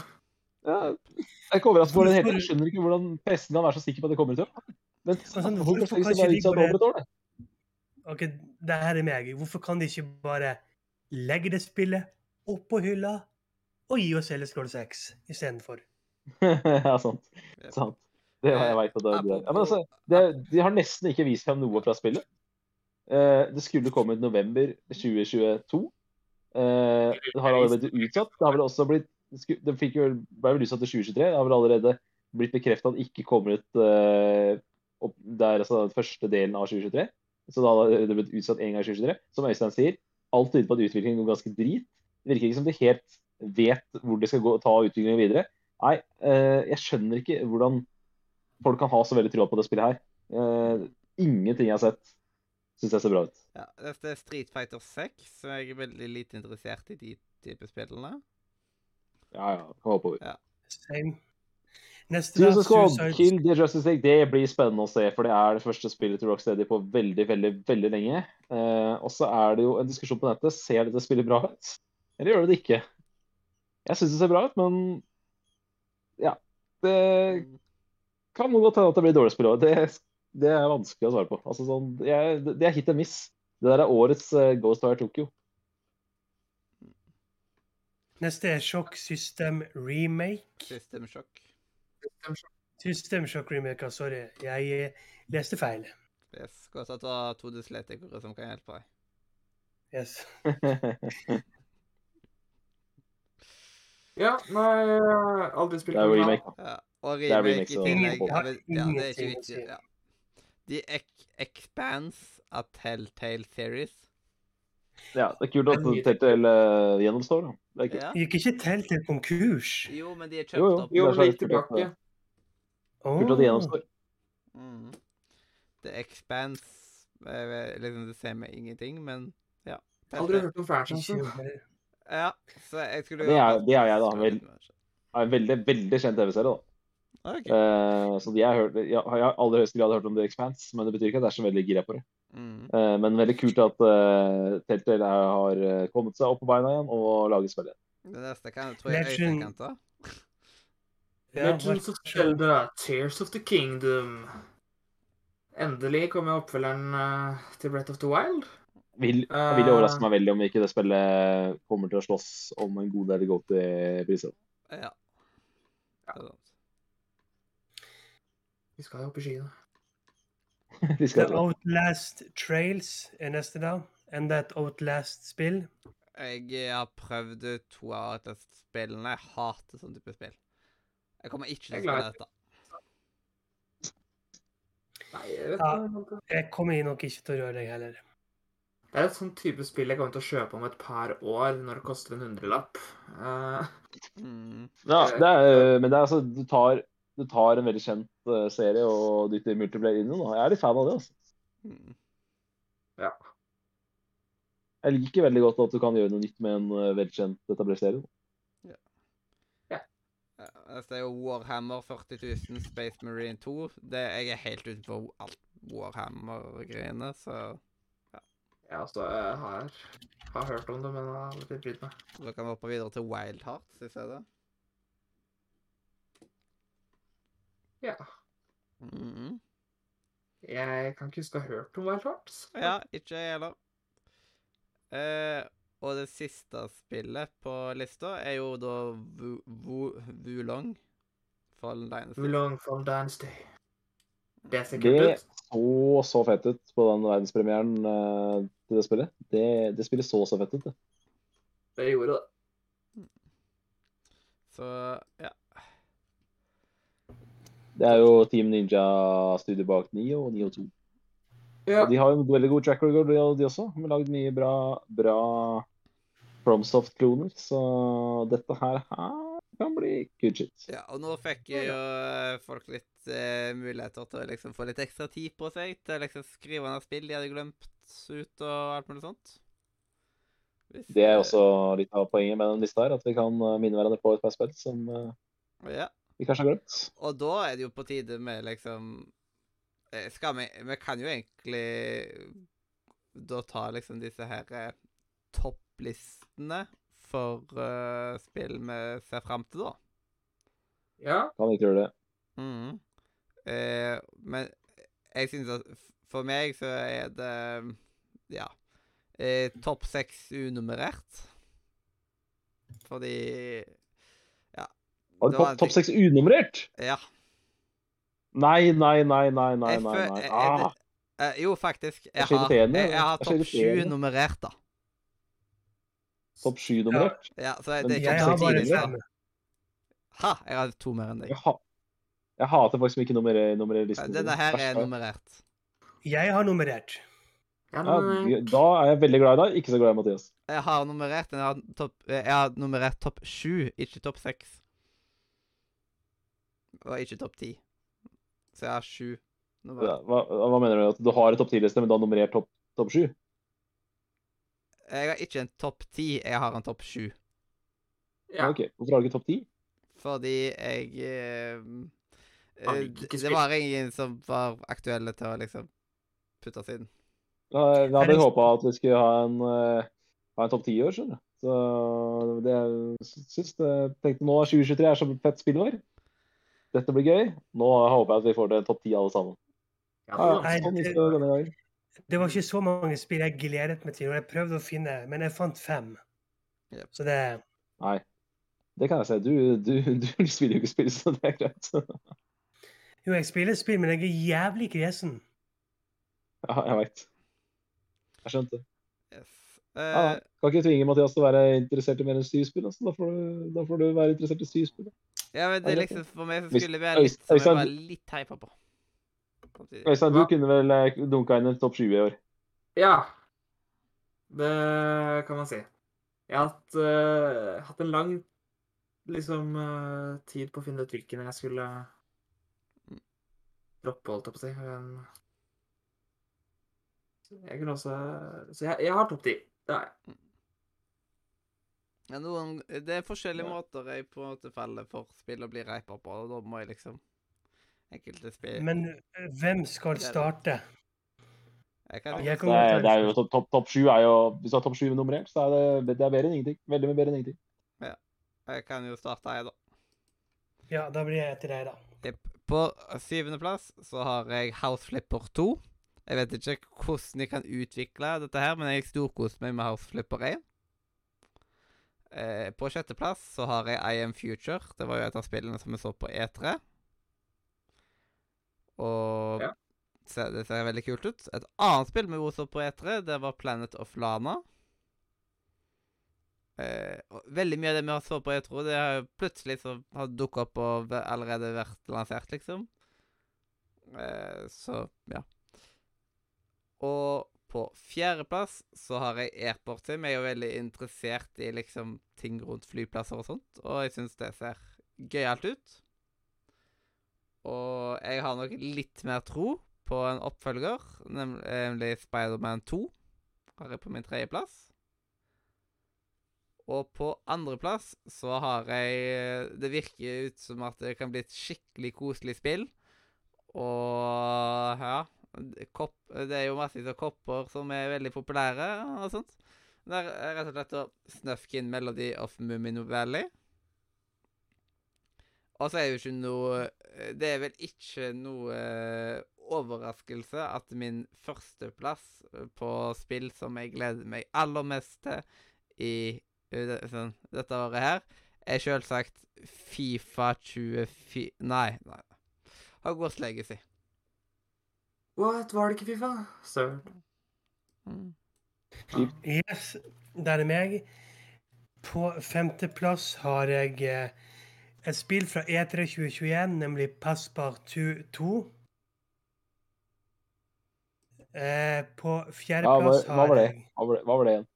Ja, jeg er ikke overrasket over det hele. Jeg skjønner ikke hvordan pressen kan være så sikker på at det kommer til år. Men sånn, hvorfor kan det ikke de bare- et? Ok, det her er meg. Hvorfor kan de ikke bare legge det spillet opp på hylla og gi oss hele Scroll 6 istedenfor? *laughs* ja, sant. Sant. Det har jeg veit at det, er. Ja, men altså, det, De har nesten ikke vist frem noe fra spillet. Uh, det skulle komme ut november 2022. Uh, det har allerede blitt utsatt. Det har vel også blitt Det fikk jo, ble vel utsatt til 2023. Det har vel allerede blitt bekreftet at det ikke kommer ut uh, opp, Det er altså den første delen av 2023. Så da har det blitt utsatt en gang i 2023. Som Øystein sier, alt tyder på at utviklingen går ganske drit. Det virker ikke som de helt vet hvor de skal gå, ta utviklingen videre. Nei, uh, jeg skjønner ikke hvordan folk kan ha så veldig trua på det spillet her. Uh, ingenting jeg har sett, syns jeg ser bra ut. Ja, Dette er Street Fighter 6, så jeg er veldig lite interessert i de type spillene. Ja, ja, kan håpe Ja. Same. Neste Suicide Squad, Suicide Kill the Justice League, det blir spennende å se, for det er det første spillet til Rocksteady på veldig, veldig, veldig lenge. Eh, og så er det jo en diskusjon på nettet. Ser dette spillet bra ut? Eller gjør det det ikke? Jeg syns det ser bra ut, men ja. Det kan godt hende at det blir dårlig spill òg. Det, det er vanskelig å svare på. Altså, sånn, jeg, det det er hit and miss. Det der er årets uh, Ghost Wire Tokyo. Neste er Shock System Remake. System Shock. System Shock Remake, ah, sorry. Jeg eh, leste feil. Yes. Godt at du har to dyslektikere som kan hjelpe deg. Yes. *laughs* ja, nei Aldri spilt Det er remake. Ja. Og remake remake, i tillegg. Ja, det er ikke viktig. Ja. The Ex Expanse av Telltale Series. Ja, det er kult at Telltale uh, gjennomstår. Da. Det er. Ja. Gikk ikke til til konkurs? Jo, men de er Jo, jo. kjøpt opp. Jo, Det er men kult at- tilbake. Kult at de gjennomstår. Mm. The Expanse er liksom det med ingenting, men ja. Aldri hørt om Ikke franchisen. Ja, så jeg skulle Det er- det er jeg da, vel. Det er en veldig, veldig kjent TV-serie. da. Okay. Uh, så de jeg, har hørt, jeg, jeg har i aller høyeste grad hørt om The Expanse, men det betyr ikke at jeg er så veldig gira på det. Mm. Eh, men veldig kult at uh, Telltale er- har eh, kommet seg opp på beina igjen og lager spill igjen. Det neste kan, tror jeg Øystein kan ta. Legends of. Zelda, Tears of the Kingdom. Endelig kommer oppfølgeren uh, til Breath of the Wild. Vil, jeg Eh. vil overraske meg veldig om ikke det spillet kommer til å slåss om en god del Goaty-priser. Ja. Er. Vi skal jo opp i skyene. *laughs* The Outlast Trails er neste, da. Enda et Outlast-spill. Jeg eh, har prøvd to av disse spillene. Jeg hater sånn type spill. Jeg kommer ikke til å spille dette. Nei, jeg vet Ja. ikke. Jeg kommer nok ikke til å røre deg heller. Det er et sånn type spill jeg kommer til å kjøpe om et par år, når det koster en hundrelapp. Uh. Mm. Ja, det er, men det er altså Du tar, du tar en veldig kjent eh, serie og dytter multiplayer inn i den. Jeg er litt fan av det. altså. Mm. Jeg liker veldig godt at du kan gjøre noe nytt med en eh, velkjent etablert serie. Ja, altså, det er jo Warhammer 40 000 Space Marine 2. Det, jeg er helt utenfor alt Warhammer-greiene, så ja, altså, jeg har, har hørt om det, men har aldri brydd meg. da kan vi hoppe videre til Wild Hearts i stedet. Ja. Mm. Jeg kan ikke huske å ha hørt om Wild Hearts. Ja, ikke jeg heller. Uh, og det siste spillet på lista er jo da Wu- Wu- Wulong Fallen Dynasty. Wulong Fallen Dynasty. Det ser kult ut. så så fett ut på den verdenspremieren uh, til det spillet. Det, det spillet så så fett ut. det. Det gjorde det. Så ja. Det er jo Team Ninja-studio bak Nio og Nio 2. Ja. Og de har jo en veldig god track record, de også. De har lagd mye bra, bra Fromsoft-kloner, så dette her, her kan bli good shit. ja. Og nå fikk jo eh, folk litt eh, muligheter til å liksom få litt ekstra tid på seg til å liksom skrive ned spill de hadde glemt ut og alt mulig sånt. Hvis, Det er eh, også litt av poenget med den lista her, at vi kan eh, minne hverandre på et par spill som eh, Ja. Vi kanskje har glemt. Og da er det jo på tide med liksom eh, Skal vi Vi kan jo egentlig da ta liksom disse her eh, topplistene for uh, spill vi ser fram til, da. ja. Kan ikke gjøre det. Mm. Eh, men jeg syns at for meg så er det Ja. Eh, Topp seks unummerert. Fordi. Har du topp seks unummerert? Ja. Nei, nei, nei, nei, nei. Nei, nei. Ah, Eh, jo, faktisk. Jeg har, jeg, har topp sju nummerert, da. topp sju nummerert. Ja, så det er ikke topp seks. Ha! Jeg har to mer enn deg. Jeg, ha jeg hater folk som ikke nummerer, nummerer listen. Denne her er nummerert. Jeg har nummerert. ja, Ja, da er jeg veldig glad i deg, ikke så glad i Mathias. Jeg har nummerert jeg har, topp, jeg har nummerert topp sju, ikke topp seks. Og ikke topp ti. Så jeg har sju Ja. Hva, hva mener du? At du har en topp 10-liste, men du har nummerert topp top sju? Jeg har ikke en topp ti, jeg har en topp sju. ja. Ok, Hvorfor har du ikke topp ti? Fordi jeg eh, eh, Det var ingen som var aktuelle til å liksom puttes inn. Ja, Er hadde det- håpa at vi skulle ha en, uh, ha en topp ti i år, skjønner du. Så det syns jeg tenkte nå 2023 er så fett spillår. Dette blir gøy. Nå håper jeg at vi får til topp ti alle sammen. Ja, Nei, sånn det- det denne gangen. Det var ikke så mange spill jeg gledet meg til, og jeg prøvde å finne, men jeg fant fem. Yep. Så det Nei. Det kan jeg si. Du, du, du *laughs* spiller jo ikke spill, så det er greit. Jo, jeg spiller spill, men jeg er jævlig kresen. Ja, jeg veit. Jeg skjønte. Yes. Ja, Eh, ja. kan ikke tvinge Mathias til å være interessert i mer enn styrspill. Altså. Da, får du, da får du være interessert i styrspill. Ja, men det er liksom For meg så skulle det være litt Øystein- som jeg var litt hypa på. Øystein, du kunne vel eh, dunka inn en topp 20 i år? Ja. Det kan man si. Jeg har hatt, uh, hatt en lang liksom, uh, tid på å finne ut hvilken jeg skulle droppe, holdt jeg på å si. Men jeg kunne også Så jeg, jeg har topp ti. Det har jeg. Ja, noen, det er forskjellige måter jeg på en måte faller for spill og blir reipa på, og da må jeg liksom Enkelte spill Men eh, hvem skal starte? Jeg kan Jeg Det kan det er jo topp top, top 7 er jo Hvis du har topp 7 nummerert, så er det, det er bedre enn ingenting. Veldig mye bedre enn ingenting. Ja. Jeg kan jo starte, jeg, da. Ja, da blir jeg til deg, da. Jepp. På syvendeplass så har jeg House Flipper 2. Jeg vet ikke hvordan de kan utvikle dette her, men jeg storkoste meg med House Flipper 1. Eh, på sjetteplass så har jeg I Am Future. Det var jo et av spillene som vi så på E3. Og Ja. se, det ser veldig kult ut. Et annet spill vi så på E3, det var Planet of Lana. Eh, veldig mye av det vi har så på E3, det har jo plutselig så har dukka opp og allerede vært lansert, liksom. Eh, så ja. Og på fjerdeplass så har jeg Airport Sim. Jeg er jo veldig interessert i liksom ting rundt flyplasser og sånt, og jeg syns det ser gøyalt ut. Og jeg har nok litt mer tro på en oppfølger, nem- nemlig Spiderman 2. Har jeg på min tredjeplass. Og på andreplass så har jeg Det virker ut som at det kan bli et skikkelig koselig spill. Og ja kopp, Det er jo massevis av kopper som er veldig populære og sånt. Det er rett og slett å Snufkin Melody of Mummin Valley. Og så er jo ikke noe Det er vel ikke noe eh, overraskelse at min førsteplass på spill som jeg gleder meg aller mest til i eh, sånn, dette året her, er selvsagt Fifa 24 Nei, nei. Hogwarts Legacy. What? Var det ikke Fifa? Søren. Mm. Yes, det er meg. På femteplass har jeg eh, et spill fra E E3 2021, nemlig Passepartout 2. Eh, på Ja, fjerdeplass ja, har jeg Hva var det, hva var det igjen?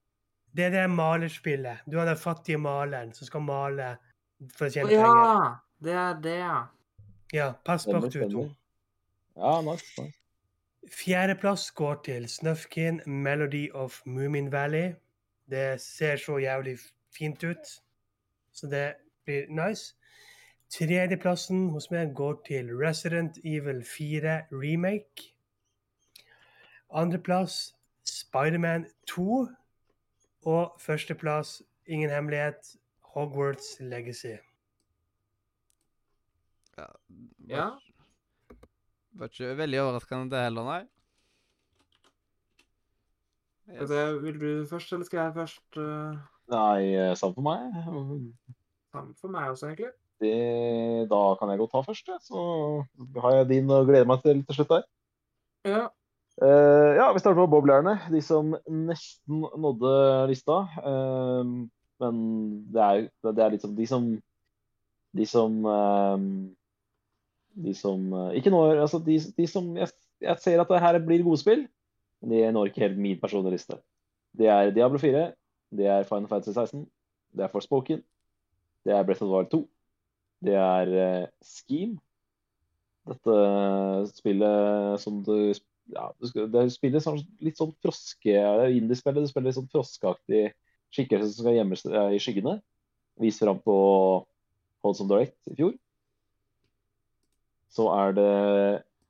Det er det malerspillet. Du har den fattige maleren som skal male for å tjene penger. ja! penger. Det er det, ja. Ja, Passepartout 2. Ja, nice. nice. Fjerdeplass går til Snufkin, Melody of Moomin Valley. Det ser så jævlig fint ut, så det blir nice. Tredjeplassen hos meg går til Resident Evil 4 Remake. Andreplass Spiderman 2. Og førsteplass, ingen hemmelighet, Hogwarts Legacy. Ja. Var, Ja. var ikke veldig overraskende det heller, nei. Yes. Det Vil du først, eller skal jeg først? Uh, Nei, eh, samme for meg. Samme for meg også, egentlig. Det, da kan jeg godt ta først, så har jeg din å glede meg til til slutt der. Ja. Uh, ja, vi starter med boblerne. De som nesten nådde lista. Uh, men det er, det er liksom de som De som De som eh, ikke når Altså, de, de som jeg, jeg ser at det her blir gode spill, men de når ikke helt min personlige liste. Det er Diablo 4, det er Final Fantasy 16, det er Forspoken, det er Breath of the Wild 2, det er eh, Scheme. Dette spillet som du ja, det spiller sånn, litt sånn froske Indiespillet. Du spiller litt sånn froskeaktig skikkelse som skal gjemme seg i skyggene. Vist fram på Holdsome Direct i fjor. Så er det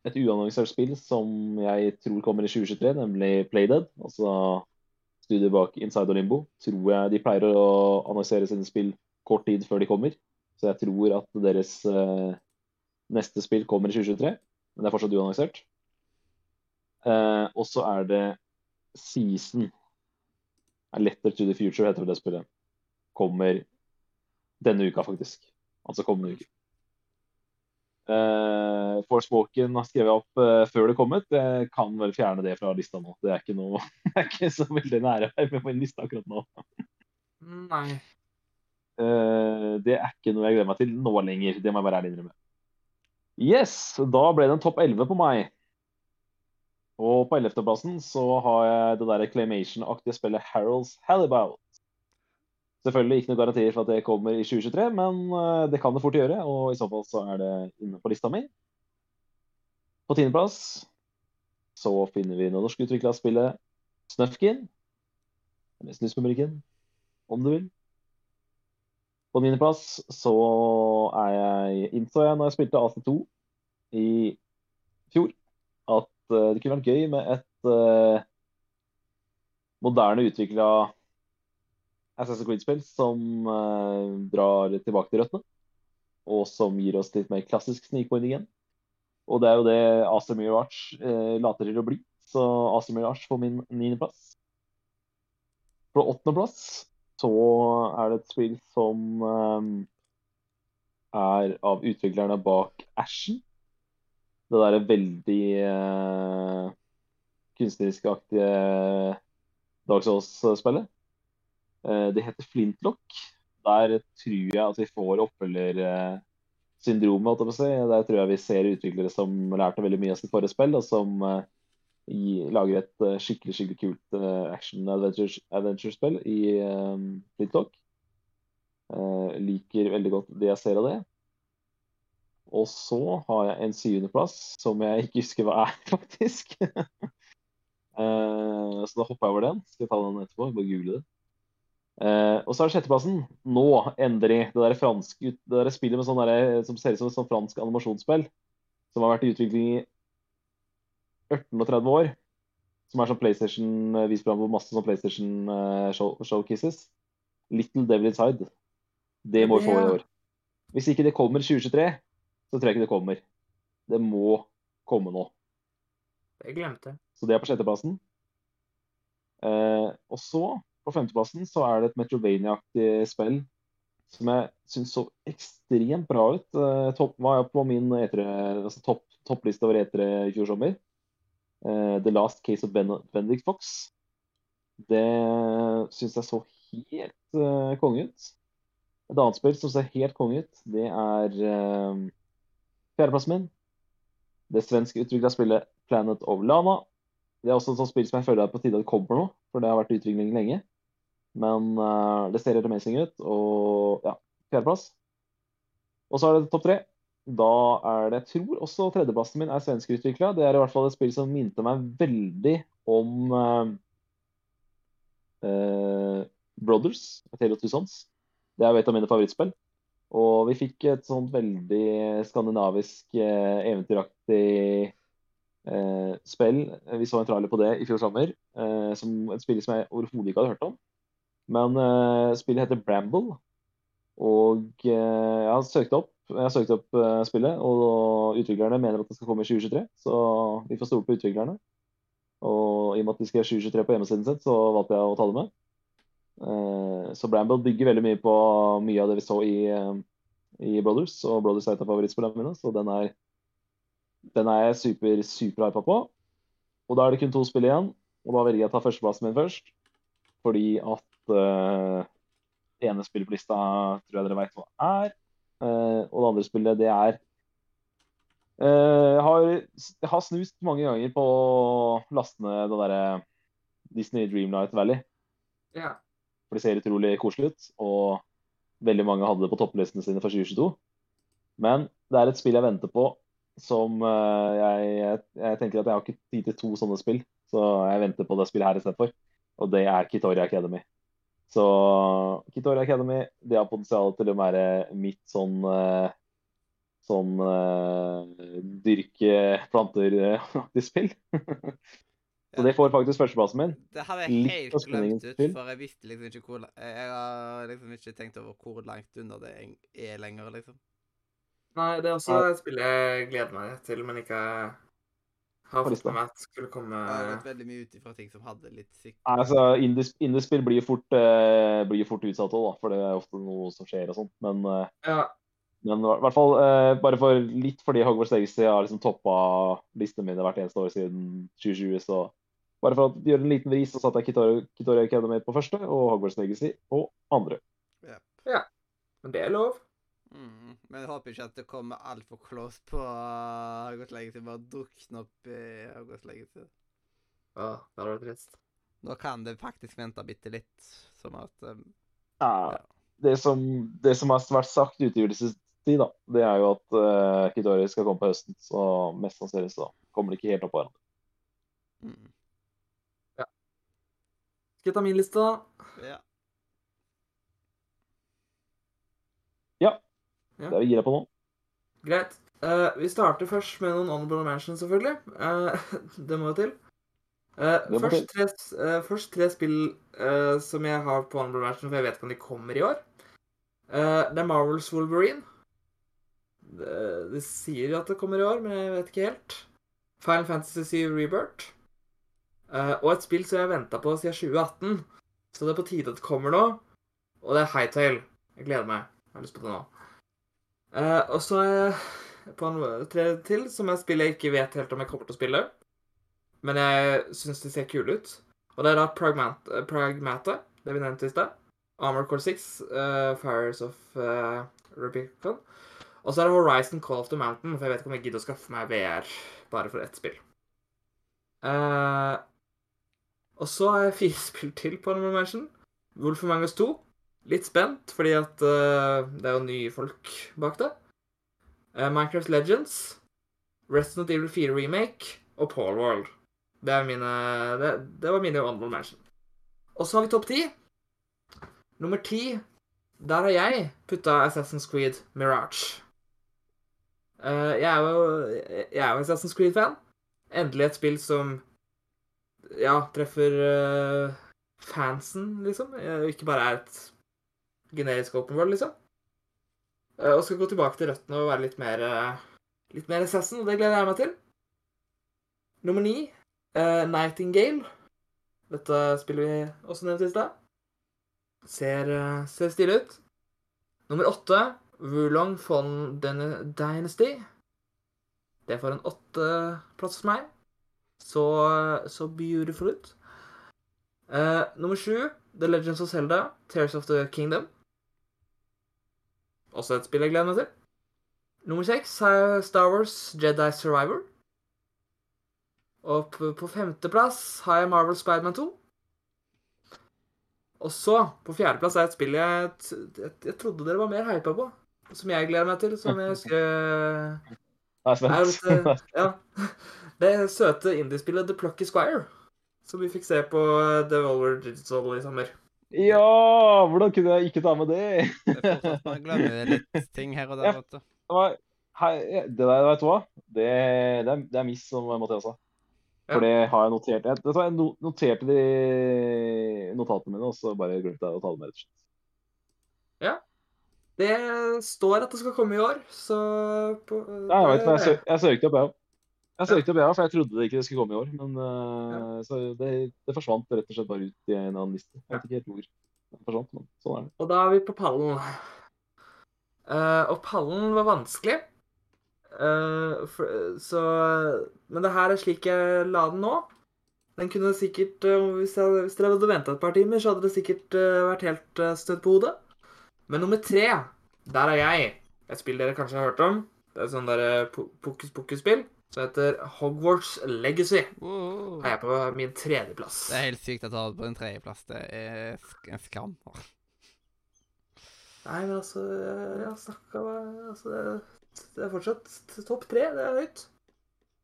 et uannonsert spill som jeg tror kommer i 2023, nemlig Playdead. Altså studiet bak Inside og Limbo. Tror jeg de pleier å annonsere sine spill kort tid før de kommer. Så jeg tror at deres eh, neste spill kommer i 2023. Men det er fortsatt uannonsert. Eh, og så er det Season. Letter to the Future heter det spillet. Kommer denne uka, faktisk. Altså kommende uke. Uh, Forspoken har skrevet opp uh, før det kom ut. Jeg kan vel fjerne det fra lista nå. Det er ikke, noe, *laughs* det er ikke så veldig nære på en liste akkurat nå. Nei. Uh, det er ikke noe jeg gleder meg til nå lenger. Det må jeg bare ærlig innrømme. Yes, da ble det en topp 11 på meg. Og på 11.-plassen så har jeg det der Claymation-aktige spillet Harold's Halibut. Selvfølgelig ikke noe garantier for at det kommer i 2023, men eh, det kan det fort gjøre. Og i så fall så er det inne på lista mi. På tiendeplass så finner vi det norskutvikla spillet Snøfkin. Eller Snusmumrikken, om du vil. På niendeplass så er jeg, innså jeg når jeg spilte AC2 i fjor, at eh, det kunne vært gøy med et uh, moderne utvikla Assassin's Creed-spill som eh, drar tilbake til røttene. Og som gir oss litt mer klassisk snikpoeng igjen. Og det er jo det Acer Mirage eh, later til å bli. Så Acer Mirage får min niendeplass. På åttendeplass så er det et spill som eh, er av utviklerne bak Ashen. Det derre veldig eh, kunstneriskaktige Dark Souls-spillet. Eh, det heter Flintlock. Der tror jeg at vi får oppfølgersyndromet. Der tror jeg vi ser utviklere som lærte veldig mye av sitt forrige spill, og som eh, lager et eh, skikkelig skikkelig kult eh, action-adventure-spill i Flintlock. Liker veldig godt det jeg ser av det. Og så har jeg en syvendeplass som jeg ikke husker hva er, *laughs* faktisk. Så da hopper jeg over den. Skal jeg ta den etterpå? Bare google det. Eh, og så er det sjetteplassen. Nå, endelig. Det der fransk, det der spillet med sånn der, som ser ut som et sånn fransk animasjonsspill. Som har vært i utvikling i 18 og 30 år. Som er sånn PlayStation eh, viser fram på masse sånn PlayStation showkisses. show, showcases. Little Devil Inside. Det må vi få i år. Hvis ikke det kommer i 2023, så tror jeg ikke det kommer. Det må komme nå. Jeg glemte. Så det er på sjetteplassen. Uh, og så, på femteplassen, så er det et Metrovania-aktig spill som jeg syns så ekstremt bra ut. Eh, topp, var på min etere, altså topp, toppliste over etere i fjor sommer. Eh, The Last Case of ben Benedict Fox. Det syns jeg så helt eh, konge ut. Et annet spill som ser helt konge ut, det er eh, fjerdeplassen min. Det svenske utvikla spillet Planet of Lana. Det er også et sånt spill som jeg føler er på tide at det kommer nå, for det har vært i utvikling lenge. Men uh, det ser helt amazing ut, og ja, fjerdeplass. Og så er det topp tre. Da er det, jeg tror også tredjeplassen min er svenskutvikla. Det er i hvert fall et spill som minte meg veldig om uh, uh, Brothers, Sons. Det er jo et av mine favorittspill. Og vi fikk et sånt veldig skandinavisk, eh, eventyraktig eh, spill. Vi så en trailer på det i fjor sommer, eh, som et spill som jeg overhodet ikke hadde hørt om. Men uh, spillet heter Bramble. Og uh, jeg har søkt opp, har søkt opp uh, spillet, og utviklerne mener at det skal komme i 2023. Så vi får stole på utviklerne. Og i og med at de skrev 2023 på hjemmesiden sin, så valgte jeg å ta det med. Så Bramble bygger veldig mye på mye av det vi så i, i Brothers, og Brothers er et av favorittspillene mine, så den er, den er jeg super, super hypa på. Og da er det kun to spill igjen, og da velger jeg å ta førsteplassen min først. Fordi at eh, det ene spillet på lista tror jeg dere vet hva er. Uh, og det andre spillet, det er eh, jeg, har, jeg har snust mange ganger på å laste ned det derre Disney Dreamlight Valley. Ja. For det ser utrolig koselig ut. Og veldig mange hadde det på topplistene sine for 2022. Men det er et spill jeg venter på som jeg, jeg, jeg tenker at jeg har ikke tid til to sånne spill. Så jeg venter på det spillet her istedenfor. Og det er Kitoria Academy. Så Kitoria Academy det har potensial til å være mitt sånn eh, Sånn eh, dyrke planter-aktig *laughs* spill. Så det får faktisk førsteplassen min. Det hadde jeg helt glemt ut, for jeg visste liksom ikke hvor Jeg har liksom ikke tenkt over hvor langt unna det er lenger, liksom. Nei, det er også et spill jeg gleder meg til, men ikke har fått med meg at skulle komme Jeg har gått veldig mye ut ifra ting som hadde litt sikt. Nei, altså, indie- Indiespill blir fort, eh, fort utsatt òg, for det er ofte noe som skjer og sånt. Men, eh, Ja. men i hvert fall eh, bare for litt fordi Hogwarts Legacy har liksom toppa listene mine hvert eneste år siden 2020, så bare for å gjøre en liten vri, så satte jeg Kitoria, Kitoria Academy på første og Hogwarts Legacy på andre. Ja. Men det er lov. Mm. Men jeg håper ikke at det kommer altfor close på Hogwarts Legacy. Bare drukne opp i Hogwarts Legacy. Ja, det hadde vært trist. Nå kan det faktisk vente bitte litt, som at um, Ja, det, som, det som har vært sagt i utgivelsestid, da, det er jo at uh, Kitori skal komme på høsten. Så mest sannsynlig så kommer det ikke helt opp på hverandre. mm. Skal jeg ta min liste, da? Ja. Ja. Ja. Det er vi gira på nå. Greit. Uh, vi starter først med noen honorable mentions, selvfølgelig. Uh, *laughs* det må jo til. Uh, må først, tre, s- eh, først tre spill som jeg har på honorable mention, for jeg vet ikke om de kommer i år. Det er Marvels Wolverine. Det, de sier at det kommer i år, men jeg vet ikke helt. Final Fantasy 7 Rebirth. Og et spill som jeg har venta på siden 2018. Så det er på tide at det kommer nå. Og det er Hightail. Jeg gleder meg. Jeg har lyst på det nå. Eh, og så jeg på en tre til, som er spill jeg ikke vet helt om jeg kommer til å spille. Men jeg syns de ser kule ut. Og det er da Pragmat eh, Pragmata, det vi nevnte i stad. Armor Core 6, uh, Fires of uh, Rubicon. Og så er det Horizon Call of the Mountain, for jeg vet ikke om jeg gidder å skaffe meg VR bare for ett spill. Uh, og så har jeg fire *laughs* spill til på Animal Mansion. Wolf of Us 2. Litt spent, fordi at uh, det er jo nye folk bak det. Uh, Minecraft Legends. Resident Evil 4 Remake og Paul World. Det, mine, det, det var mine honorable Mansion. Og så har vi topp ti. Nummer ti, der har jeg putta Assassin's Creed Mirage. Uh, jeg er jo jo Assassin's Creed-fan. Endelig et spill som ja, treffer fansen, liksom. Ikke bare er et generisk open world, liksom. Eh, og skal gå tilbake til røttene og være litt mer eh, litt mer Assassin, og det gleder jeg meg til. Nummer ni, uh, Nightingale. Dette spiller vi også nevnte i stad. Ser, uh, ser stille ut. Nummer åtte, Wulong von Den Dynasty. Det får en åtteplass hos meg. Så, så beautiful ut. Uh, nummer sju, The Legends of Zelda, Tears of the Kingdom. Også et spill jeg gleder meg til. Nummer seks har jeg Star Wars Jedi Survivor. Og på, femteplass har jeg Marvel Spiderman 2. Og så, på fjerdeplass, er et spill jeg, jeg, jeg trodde dere var mer hypa på. Som jeg gleder meg til. Som jeg husker *laughs* Jeg er er spent. eh, ja. *laughs* Det søte indiespillet The Plucky Squire. Som vi fikk se på Devolver Digital i sommer. Ja, hvordan kunne jeg ikke ta med det? Det er fortsatt, Man glemmer litt ting her og der, Ja. vet du. Det, det der, vet du hva? Det, det, er, det er miss, som Mathias sa. For det har jeg notert. Jeg, vet du jeg noterte det i notatene mine, og så bare glemte jeg å ta det med. rett og slett. Det står at det skal komme i år, så på, Nei, jeg vet, for jeg, det- jeg søkte opp, jeg òg. Jeg søkte òg, for jeg trodde det ikke skulle komme i år. Men eh, så det, det forsvant rett og slett bare ut i en annen liste. Jeg vet ikke helt hvor det forsvant, men sånn er det. Og da er vi på pallen. Uh, og pallen var vanskelig. Uh, for, så Men det her er slik jeg la den nå. Den kunne sikkert hvis, jeg, hvis dere hadde venta et par timer, så hadde det sikkert vært helt uh, støtt på hodet. Men nummer tre, der er jeg. Et spill dere kanskje har hørt om. Det er et sånt der pokus pokus-spill som heter Hogwarts Legacy. Wow. Er jeg på min tredjeplass. Det er helt sykt at du har det på din tredjeplass. Det er en skam. Nei, men altså Ja, snakka altså, det, det er fortsatt topp tre. Det er høyt.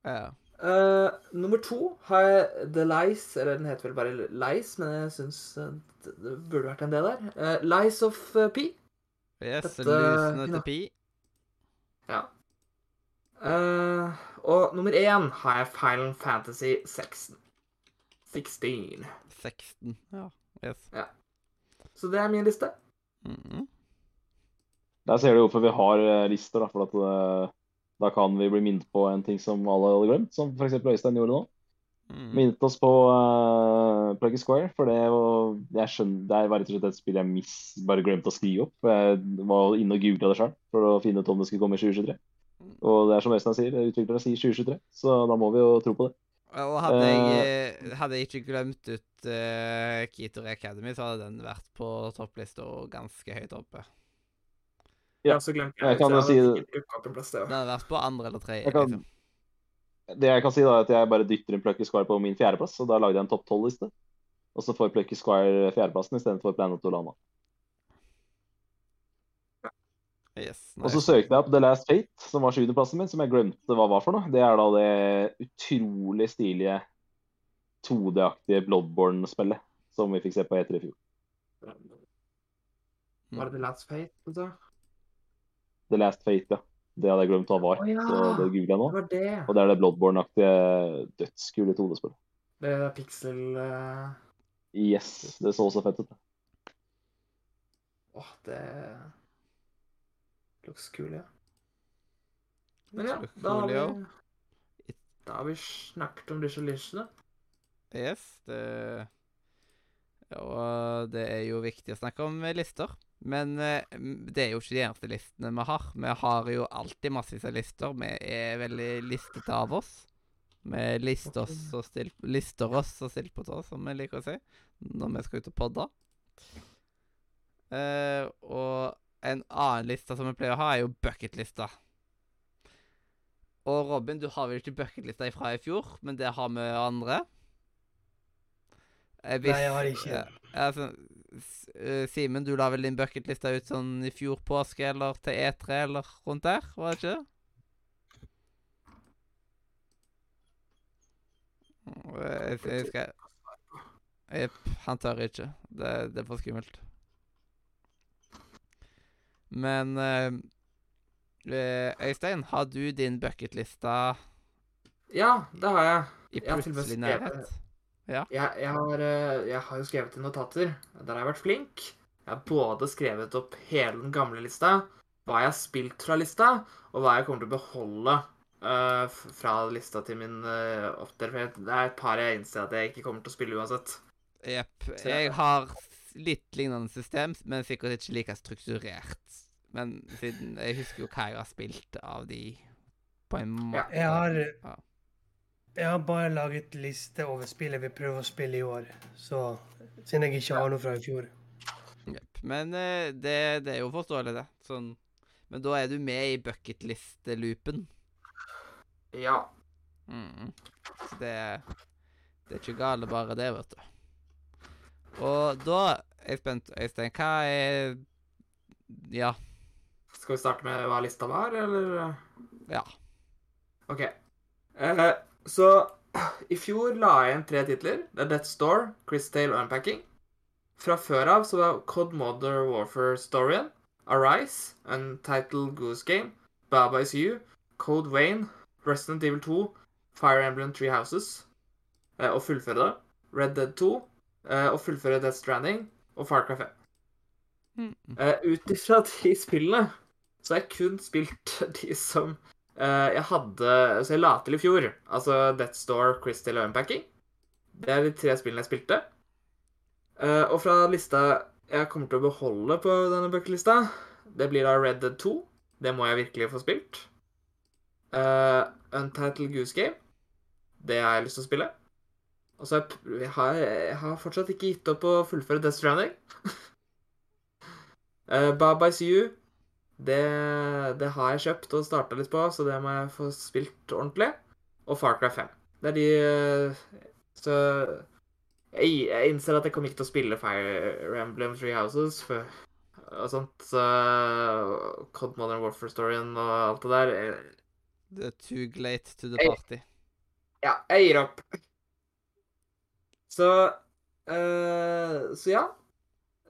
Ja. Uh, nummer to har jeg The Lies Eller den heter vel bare Lies, men jeg syns eh, det det burde vært en del der. Uh, Lies of Pi. Yes, Dette- lysene ja. til pi. Ja. Eh, og nummer én har jeg Final Fantasy 16. 16. 16. Ja. Yes. Så det er min liste. Mhm. Der ser du hvorfor vi har eh, lister, da. For at det, da kan vi bli minnet på en ting som alle hadde glemt, som f.eks. Øystein gjorde nå. Mm. Minnet oss på uh, Pluggy Square, for det var, jeg skjønner, det var rett og slett et spill jeg miss, bare glemte å skrive opp. Jeg var inne og googla det sjøl for å finne ut om det skulle komme i 2023. Og det er som Øystein sier, utviklere sier 2023, så da må vi jo tro på det. Og hadde jeg, eh, hadde jeg ikke glemt ut uh, Keeter Academy, så hadde den vært på topplista og ganske høyt oppe. Ja. så glemte jeg, Jeg kan jo si Den hadde vært på andre eller tredje. Liksom. Det jeg kan si, da, er at jeg bare dytter inn Plucky Square på min fjerdeplass, og da lagde jeg en topp tolv-liste. Og så får Plucky Square fjerdeplassen istedenfor Planet Olana. Yes, Og så søkte jeg opp The Last Fate, som var sjuendeplassen min, som jeg glemte hva var for noe. Det er da det utrolig stilige 2D-aktige Bloodborne-spillet som vi fikk se på E3 i fjor. Var det The Last Fate? du? The Last Fate, ja. Det hadde jeg glemt hva var, oh, ja. så det googler jeg nå. Det var det. Og det er det Bloodborne-aktige dødskule 2D-spillet. Det er pixel Uh... Yes, det så så fett ut. Åh, det looks cool, ja. Men ja, da har vi Da har vi snakket om disse lysene. Yes, det Og det er jo viktig å snakke om lister. Men eh, det er jo ikke de eneste listene vi har. Vi har jo alltid massevis av lister. Vi er veldig listete av oss. Vi lister oss og, still, lister oss og stiller på tå, som vi liker å si, når vi skal ut og podde. Uh, og en annen liste som vi pleier å ha, er jo bucketlista. Og Robin, du har vel ikke bucketlista fra i fjor, men det har vi andre. Eh, Nei, jeg har ikke. eh, altså, eh, Simen, du la vel din bucketlista ut sånn i fjor påske, eller til E3, eller rundt der? Var det ikke? Mm, Jeg, jeg skal Jepp, han tør ikke. Det, det er for skummelt. Men eh, eh, Øystein, har du din bucketlista Ja, det har jeg. i plutselig nærhet? Jeg, jeg, har, eh, jeg har jo skrevet i notater. Der har jeg vært flink. Jeg har både skrevet opp hele den gamle lista, hva jeg har spilt fra lista, og hva jeg kommer til å beholde uh, fra lista til min uh, oppdatering. Det er et par jeg innser at jeg ikke kommer til å spille uansett. Jepp. Jeg har litt lignende system, men sikkert ikke like strukturert. Men siden jeg husker jo hva jeg har spilt av de, på en måte. Jeg har, Ja. jeg har bare laget liste over spill jeg vil prøve å spille i år. Så siden jeg ikke har noe fra i fjor. Yep. Men eh, det, det er jo forståelig, det. Sånn. Men da er du med i bucketlist-loopen. Ja. Mm. Så det, det er ikke gale bare det, vet du. Og da er jeg spent, Øystein. Hva er Ja. Skal vi starte med hva lista var, eller? Ja. OK. Eh, så i fjor la jeg inn tre titler. Det er Death Store, Tale og Unpacking. Fra før av så var Cod Modern Warfare Storyen, Arise, Untitled Goose Game, Baba Is You, Code Wayne, Resident Evil 2, Fire Emblem Three Houses, eh, og fullføre det. Red Dead 2, eh, og fullføre Death Stranding, og Far Cry 5. Mm. Uh, Ut ifra *laughs* de spillene så har jeg kun spilt *laughs* de som uh, jeg hadde Så jeg la til i fjor. Altså Death Store, Crystal og Unpacking. Det er de tre spillene jeg spilte. Uh, og fra lista jeg kommer til å beholde på denne bøkelista, det blir da Red Dead 2. Det må jeg virkelig få spilt. Uh, Untitled Goose Game. Det har jeg lyst til å spille. Og så har jeg, jeg, har, jeg har fortsatt ikke gitt opp å fullføre Death Stranding. *laughs* Uh, Baba Is You, det, det har jeg kjøpt og starta litt på, så det må jeg få spilt ordentlig. Og Far Cry 5. Det er de eh, Så jeg, jeg innser at jeg kommer ikke til å spille Fire Emblem Three Houses for, og sånt. Så Cod Modern Warfare Storyen og alt det der eh, Det er too late to the party. party. Ja, jeg gir opp. Så uh, Så ja.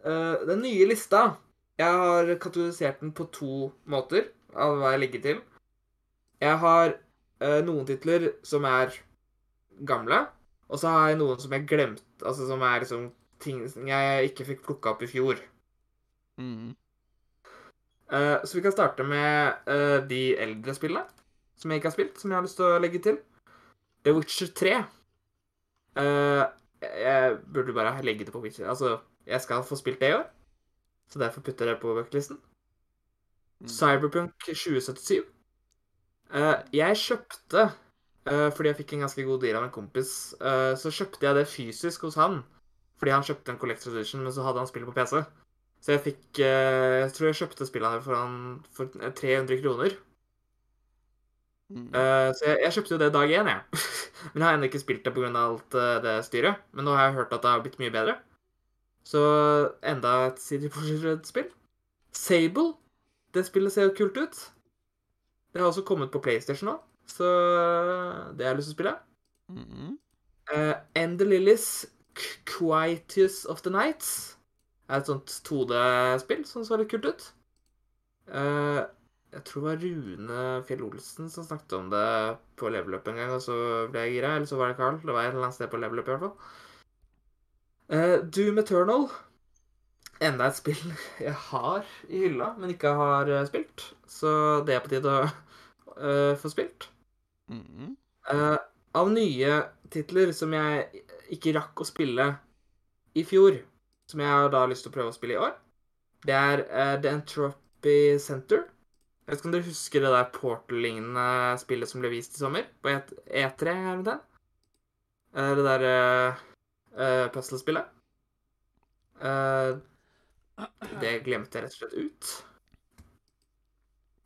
Uh, den nye lista Jeg har kategorisert den på to måter av hva jeg legger til. Jeg har uh, noen titler som er gamle, og så har jeg noen som jeg glemte Altså som er liksom ting jeg ikke fikk plukka opp i fjor. Mm. Så vi kan starte med de eldre spillene som jeg ikke har spilt, som jeg har lyst til å legge til. The Witcher 3. Eh, jeg burde bare legge det på Witcher. Altså, jeg skal få spilt det i år, så derfor putter jeg det på bucketlisten. Mm. Cyberpunk 2077. Uh, jeg kjøpte uh, Fordi jeg fikk en ganske god deal av en kompis, uh, så kjøpte jeg det fysisk hos han. Fordi han kjøpte en Collector Edition, men så hadde han spillet på PC. Så jeg fikk eh, Jeg tror jeg kjøpte spillet her for, han, for 300 kroner. Mm. Eh, så jeg, jeg kjøpte jo det dag én, jeg. *laughs* Men jeg har ennå ikke spilt det pga. alt uh, det styret. Men nå har jeg hørt at det har blitt mye bedre. Så enda et CD Projekt Red spill Sable. Det spillet ser jo kult ut. Det har også kommet på PlayStation nå, så det har jeg lyst til å spille. Mm. Uh, End the Lilies, Quietus of the Nights er et sånt 2D-spill som så litt kult ut. Eh, Jeg tror det var Rune Fjell Olsen som snakket om det på Level Up en gang, og så ble jeg gira. Eller så var det Carl. Det var et eller annet sted på Level Up, i hvert fall. Uh, Doom Eternal. Enda et spill *laughs* jeg har i hylla, men ikke har eh, spilt. Så det er på tide å uh, få spilt. Eh, av nye titler som jeg ikke rakk å spille i fjor, som jeg har da lyst til å prøve å spille i år, det er The Entropy Center. Jeg vet ikke om dere husker det der Portal-lignende spillet som ble vist i sommer? På E- E3, er det det? Eh, det der uh, puzzle-spillet. Uh, det glemte jeg rett og slett ut.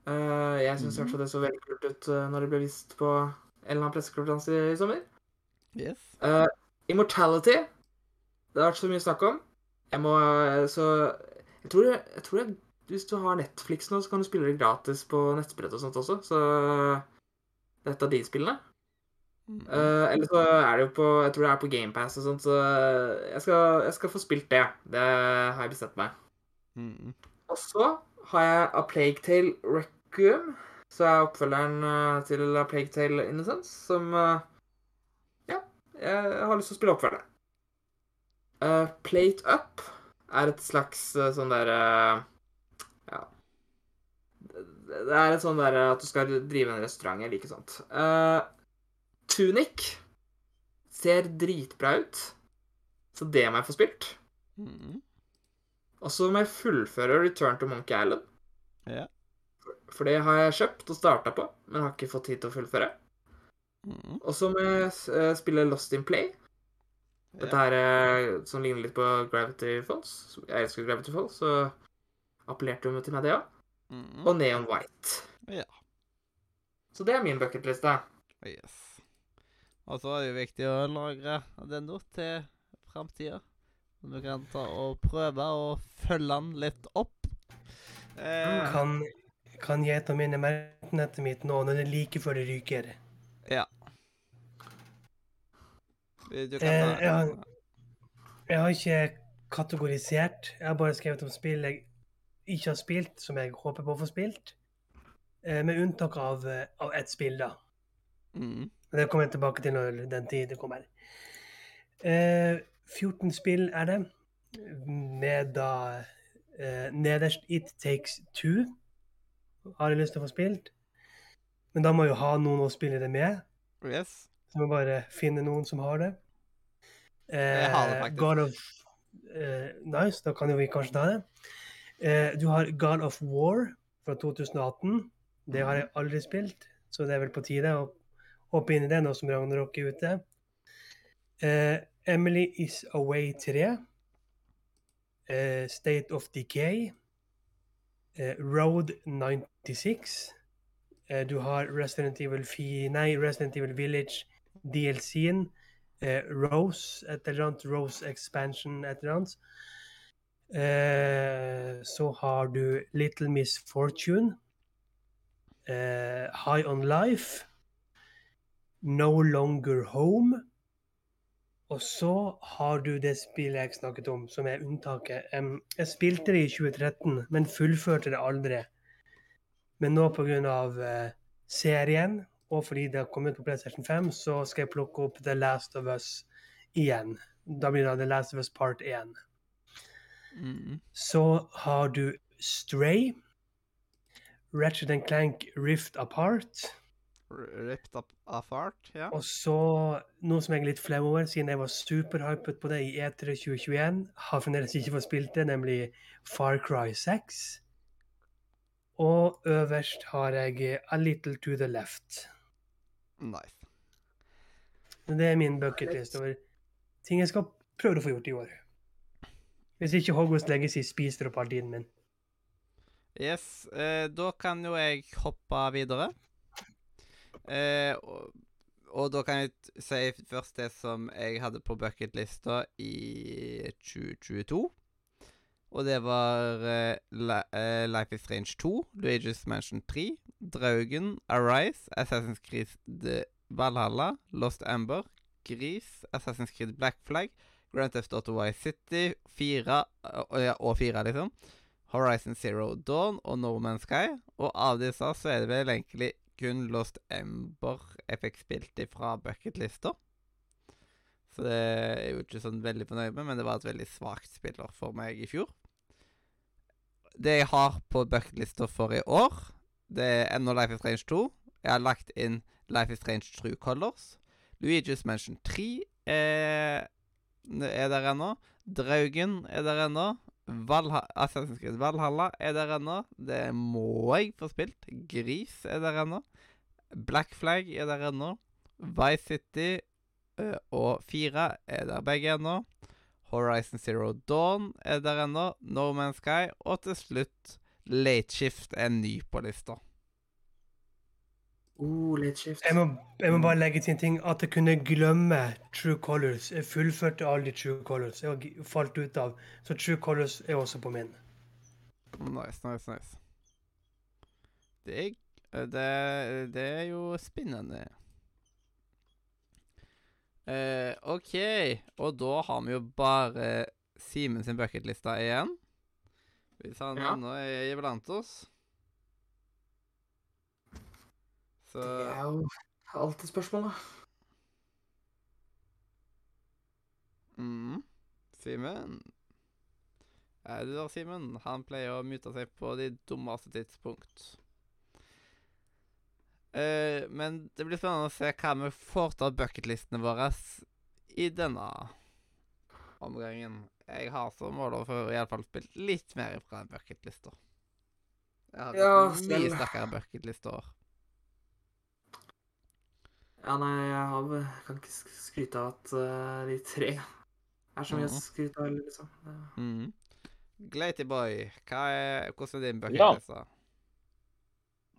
Uh, jeg syns mm. det så veldig kult ut uh, når det ble vist på en eller annen pressekonferanse i, i sommer. Yes. Uh, Immortality. Det har vært så mye snakk om. Jeg må eh, Så jeg tror, jeg, jeg tror jeg, Hvis du har Netflix nå, så kan du spille det gratis på nettbrett og sånt også. Så det er et av de spillene. Mm. Uh, eller så er det jo på Jeg tror det er på GamePass og sånt, så jeg skal, jeg skal få spilt det. Det har jeg bestemt meg. Mm. Og så har jeg A Plague Tale Requiem. Så er oppfølgeren eh, til A Plague Tale Innocence, som eh, Ja, jeg har lyst til å spille oppfølgeren. Uh, Plate Up er et slags sånn derre Ja. Det er et sånn derre at du skal drive en restaurant. eller ikke sånt. Uh, Tunic ser dritbra ut, så det må jeg få spilt. Mm. Og så må jeg fullføre Return to Monkey Island. Ja. For det har jeg kjøpt og starta på, men har ikke fått tid til å fullføre. Mm. Og så må jeg eh, spille Lost in Play. Dette her eh, som ligner litt på Gravity Falls. Jeg elsker Gravity Falls, så appellerte jo til meg det òg. Mhm. Og Neon White. Ja. Så det er min bucketliste. Yes. Og så er det jo viktig å lagre addendo til framtida. Så vi kan ta og prøve å følge den litt opp. Eh, Kan, kan jeg ta mine merkenettet mitt nå når det er like før det ryker? ja. Du kan Eh, ta jeg har- Jeg har ikke kategorisert. Jeg har bare skrevet om spill jeg ikke har spilt, som jeg håper på å få spilt. Eh, Med unntak av, eh, av ett spill, da. Mm. Det kommer jeg tilbake til når den tid kommer. Eh, 14 spill er det, med da eh, nederst It Takes Two. Har jeg lyst til å få spilt. Men da må jeg jo ha noen å spille det med. Yes. Så må jeg bare finne noen som har det. Eh, Jeg har det faktisk. God of eh, Nice, da kan jo vi kanskje ta det. Eh, du har God of War fra 2018. Det har jeg Mhm. aldri spilt, så det er vel på tide å hoppe inn i det nå som Ragnarok er ute. Eh, Emily is Away 3. Eh, State of Decay. Eh, Road 96. Eh, du har Resident Evil Fi, nei, Resident Evil Village DLC-en. Eh, Rose, et eller annet. Rose Expansion, et eller annet. Eh, så har du Little Miss Fortune. Eh, High on Life. No Longer Home. Og så har du det spillet jeg snakket om, som er unntaket. Um, jeg spilte det i 2013, men fullførte det aldri. Men nå pga. Uh, serien, og fordi det har kommet på PlayStation 5, så skal jeg plukke opp The Last of Us igjen. Da blir det The Last of Us Part 1. Mhm. Så har du Stray. Ratchet Clank Rift Apart. R- Ripped up apart, ja. Og så noe som jeg er litt flau over, siden jeg var superhypet på det i E E3 2021, har fremdeles ikke fått spilt det, nemlig Far Cry 6. Og øverst har jeg A Little To The Left. Nice. Det er min bucketlist over ting jeg skal prøve å få gjort i år. Hvis ikke Hogwarts Legacy spiser opp all tiden min. Yes, eh, da kan jo jeg hoppe videre. Eh, og, og da kan jeg si først det som jeg hadde på bucketlista i 2022. Og det var eh, eh, Life is Strange 2, Luigi's Mansion 3, Draugen, Arise, Assassin's Creed Valhalla, Lost Amber, Gris, Assassin's Creed Black Flag, Grand Theft Auto Vice City, 4 og, ja, og 4, liksom. Horizon Zero Dawn og No Man's Sky. Og av disse så er det vel egentlig kun Lost Ember jeg fikk spilt ifra bucketlista. Så det er jo ikke sånn veldig fornøyd med, men det var et veldig svakt spiller for meg i fjor. Det jeg har på bucketlista for i år, det er ennå Life is Strange 2. Jeg har lagt inn Life is Strange True Colors. Luigi's Mansion 3 er, er der ennå. Draugen er der ennå. Assassin's Creed Valhalla er der ennå. Det må jeg få spilt. Gris er der ennå. Black Flag er der ennå. Vice City og 4 er der begge ennå. Horizon Zero Dawn er der ennå. No Man's Sky. Og til slutt Late Shift er ny på lista. Oh. Jeg må, jeg må bare legge til en ting. At jeg kunne glemme True Colors. Jeg fullførte aldri True Colors. Jeg falt ut av. Så True Colors er også på min. Nice, nice, nice. Det er, det, det er jo spennende. Eh, OK, og da har vi jo bare Simen sin bucketliste igjen. Hvis han Ja. ennå er iblant oss. Så Det er jo alltid spørsmål, da. mm, Simen Er du der, Simen? Han pleier å mute seg på de dummeste tidspunkt. Uh, men det blir spennende å se hva vi får til av bucketlistene våre i denne omgangen. Jeg har som mål å få i alle fall spilt litt mer fra en bucketliste. Jeg har Ja, mye sterkere bucketliste Ja, nei, jeg har, kan ikke skryte av at uh, de tre er så mye å Mhm. skryte av, liksom. Mm. Glaty Boy, hva er, hvordan er din Ja. bucketliste?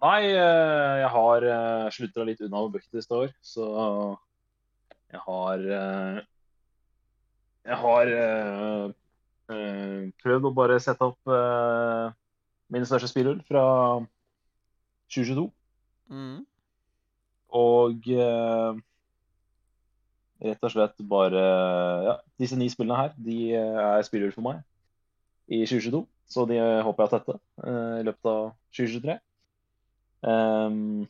Nei, eh, jeg har uh, slutta litt unna med bucketlist i år, så jeg har eh, Jeg har eh, eh, prøvd å bare sette opp min største spillhull fra 2022. Mm. Og eh, rett og slett bare Ja, disse ni spillene her, de eh, er spillhull for meg i 2022. Så de eh, håper jeg å tette eh, i løpet av 2023. Ehm,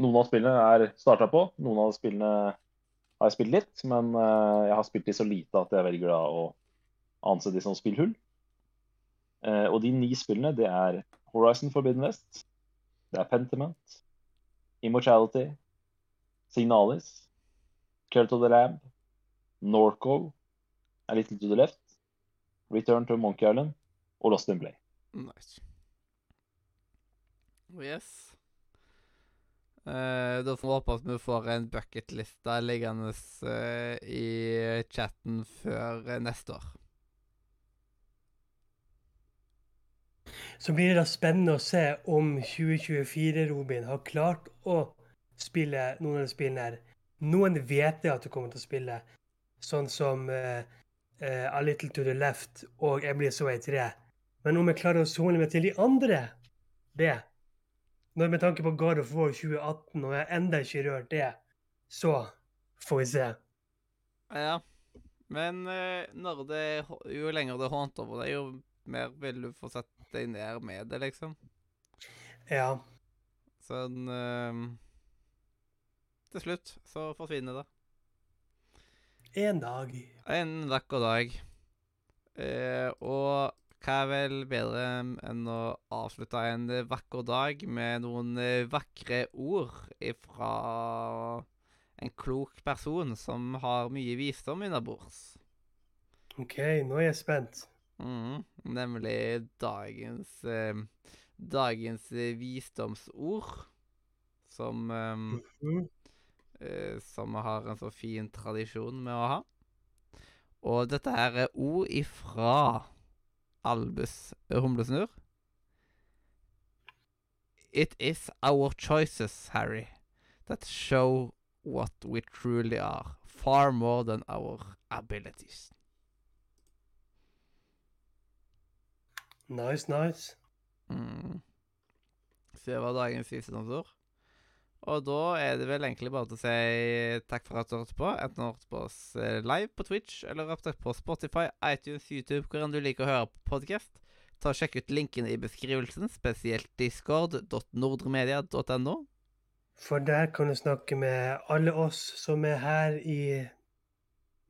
noen av spillene er starta på, noen av spillene har jeg spilt litt. Men eh, jeg har spilt de så lite at jeg velger da å anse de som spillhull. Eh, og de ni spillene, det er Horizon Forbidden West, det er Pentiment, Immortality, Signalis, Cult of the Lamb, Norco, A Little to the Left, Return to Monkey Island og Lost in Play. Nice. Yes. Uh, da får vi håpe at vi får en bucketliste liggende uh, i chatten før uh, neste år. Så blir det da spennende å se om 2024, Robin, har klart å spille noen av de spillene her. Noen vet jeg at du kommer til å spille, sånn som uh, uh, A Little to the Left og Emily So 3. Men om jeg klarer å sone meg til de andre, det Når Med tanke på God of War 2018, og jeg ennå ikke rørt det, så får vi se. Ja. Men uh, det, jo lenger det er håndter over deg, jo mer vil du få sett deg ned med det, liksom. Ja. Sånn eh, Til slutt så forsvinner det. En dag. En vakker dag. Eh, og hva er vel bedre enn å avslutte en vakker dag med noen vakre ord ifra en klok person som har mye visdom innabords? OK, nå er jeg spent. Mhm, nemlig dagens eh, Dagens eh, visdomsord. Som eh, Mhm. eh, Som har en så fin tradisjon med å ha. Og dette her er ord ifra Albus Humlesnurr. It is our choices, Harry, that show what we truly are, far more than our abilities. Nice, nice. Mm. Så det var dagens visdomsord. Og da er det vel egentlig bare til å si takk for at du hørte på. Enten du hørte på oss eh, live på Twitch, eller hørte på Spotify, iTunes, YouTube, hvor enn du liker å høre på podkast. ta og Sjekk ut linkene i beskrivelsen, spesielt discord.nordremedia.no. For der kan du snakke med alle oss som er her i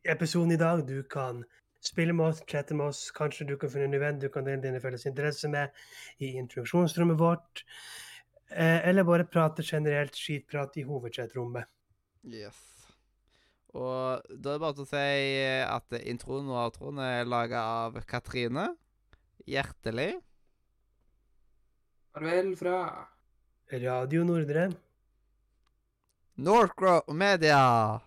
episoden i dag. Du kan spille med oss, chatte med oss. Kanskje du kan finne en venn du kan dele dine felles interesser med i introduksjonsrommet vårt. Eh, eller bare prate generelt skitprat i hovedchatrommet. Yes. Og da er det bare til å si at introen og outroen er laga av Katrine. Hjertelig. Farvel fra Radio Nordre. Northgrow Media!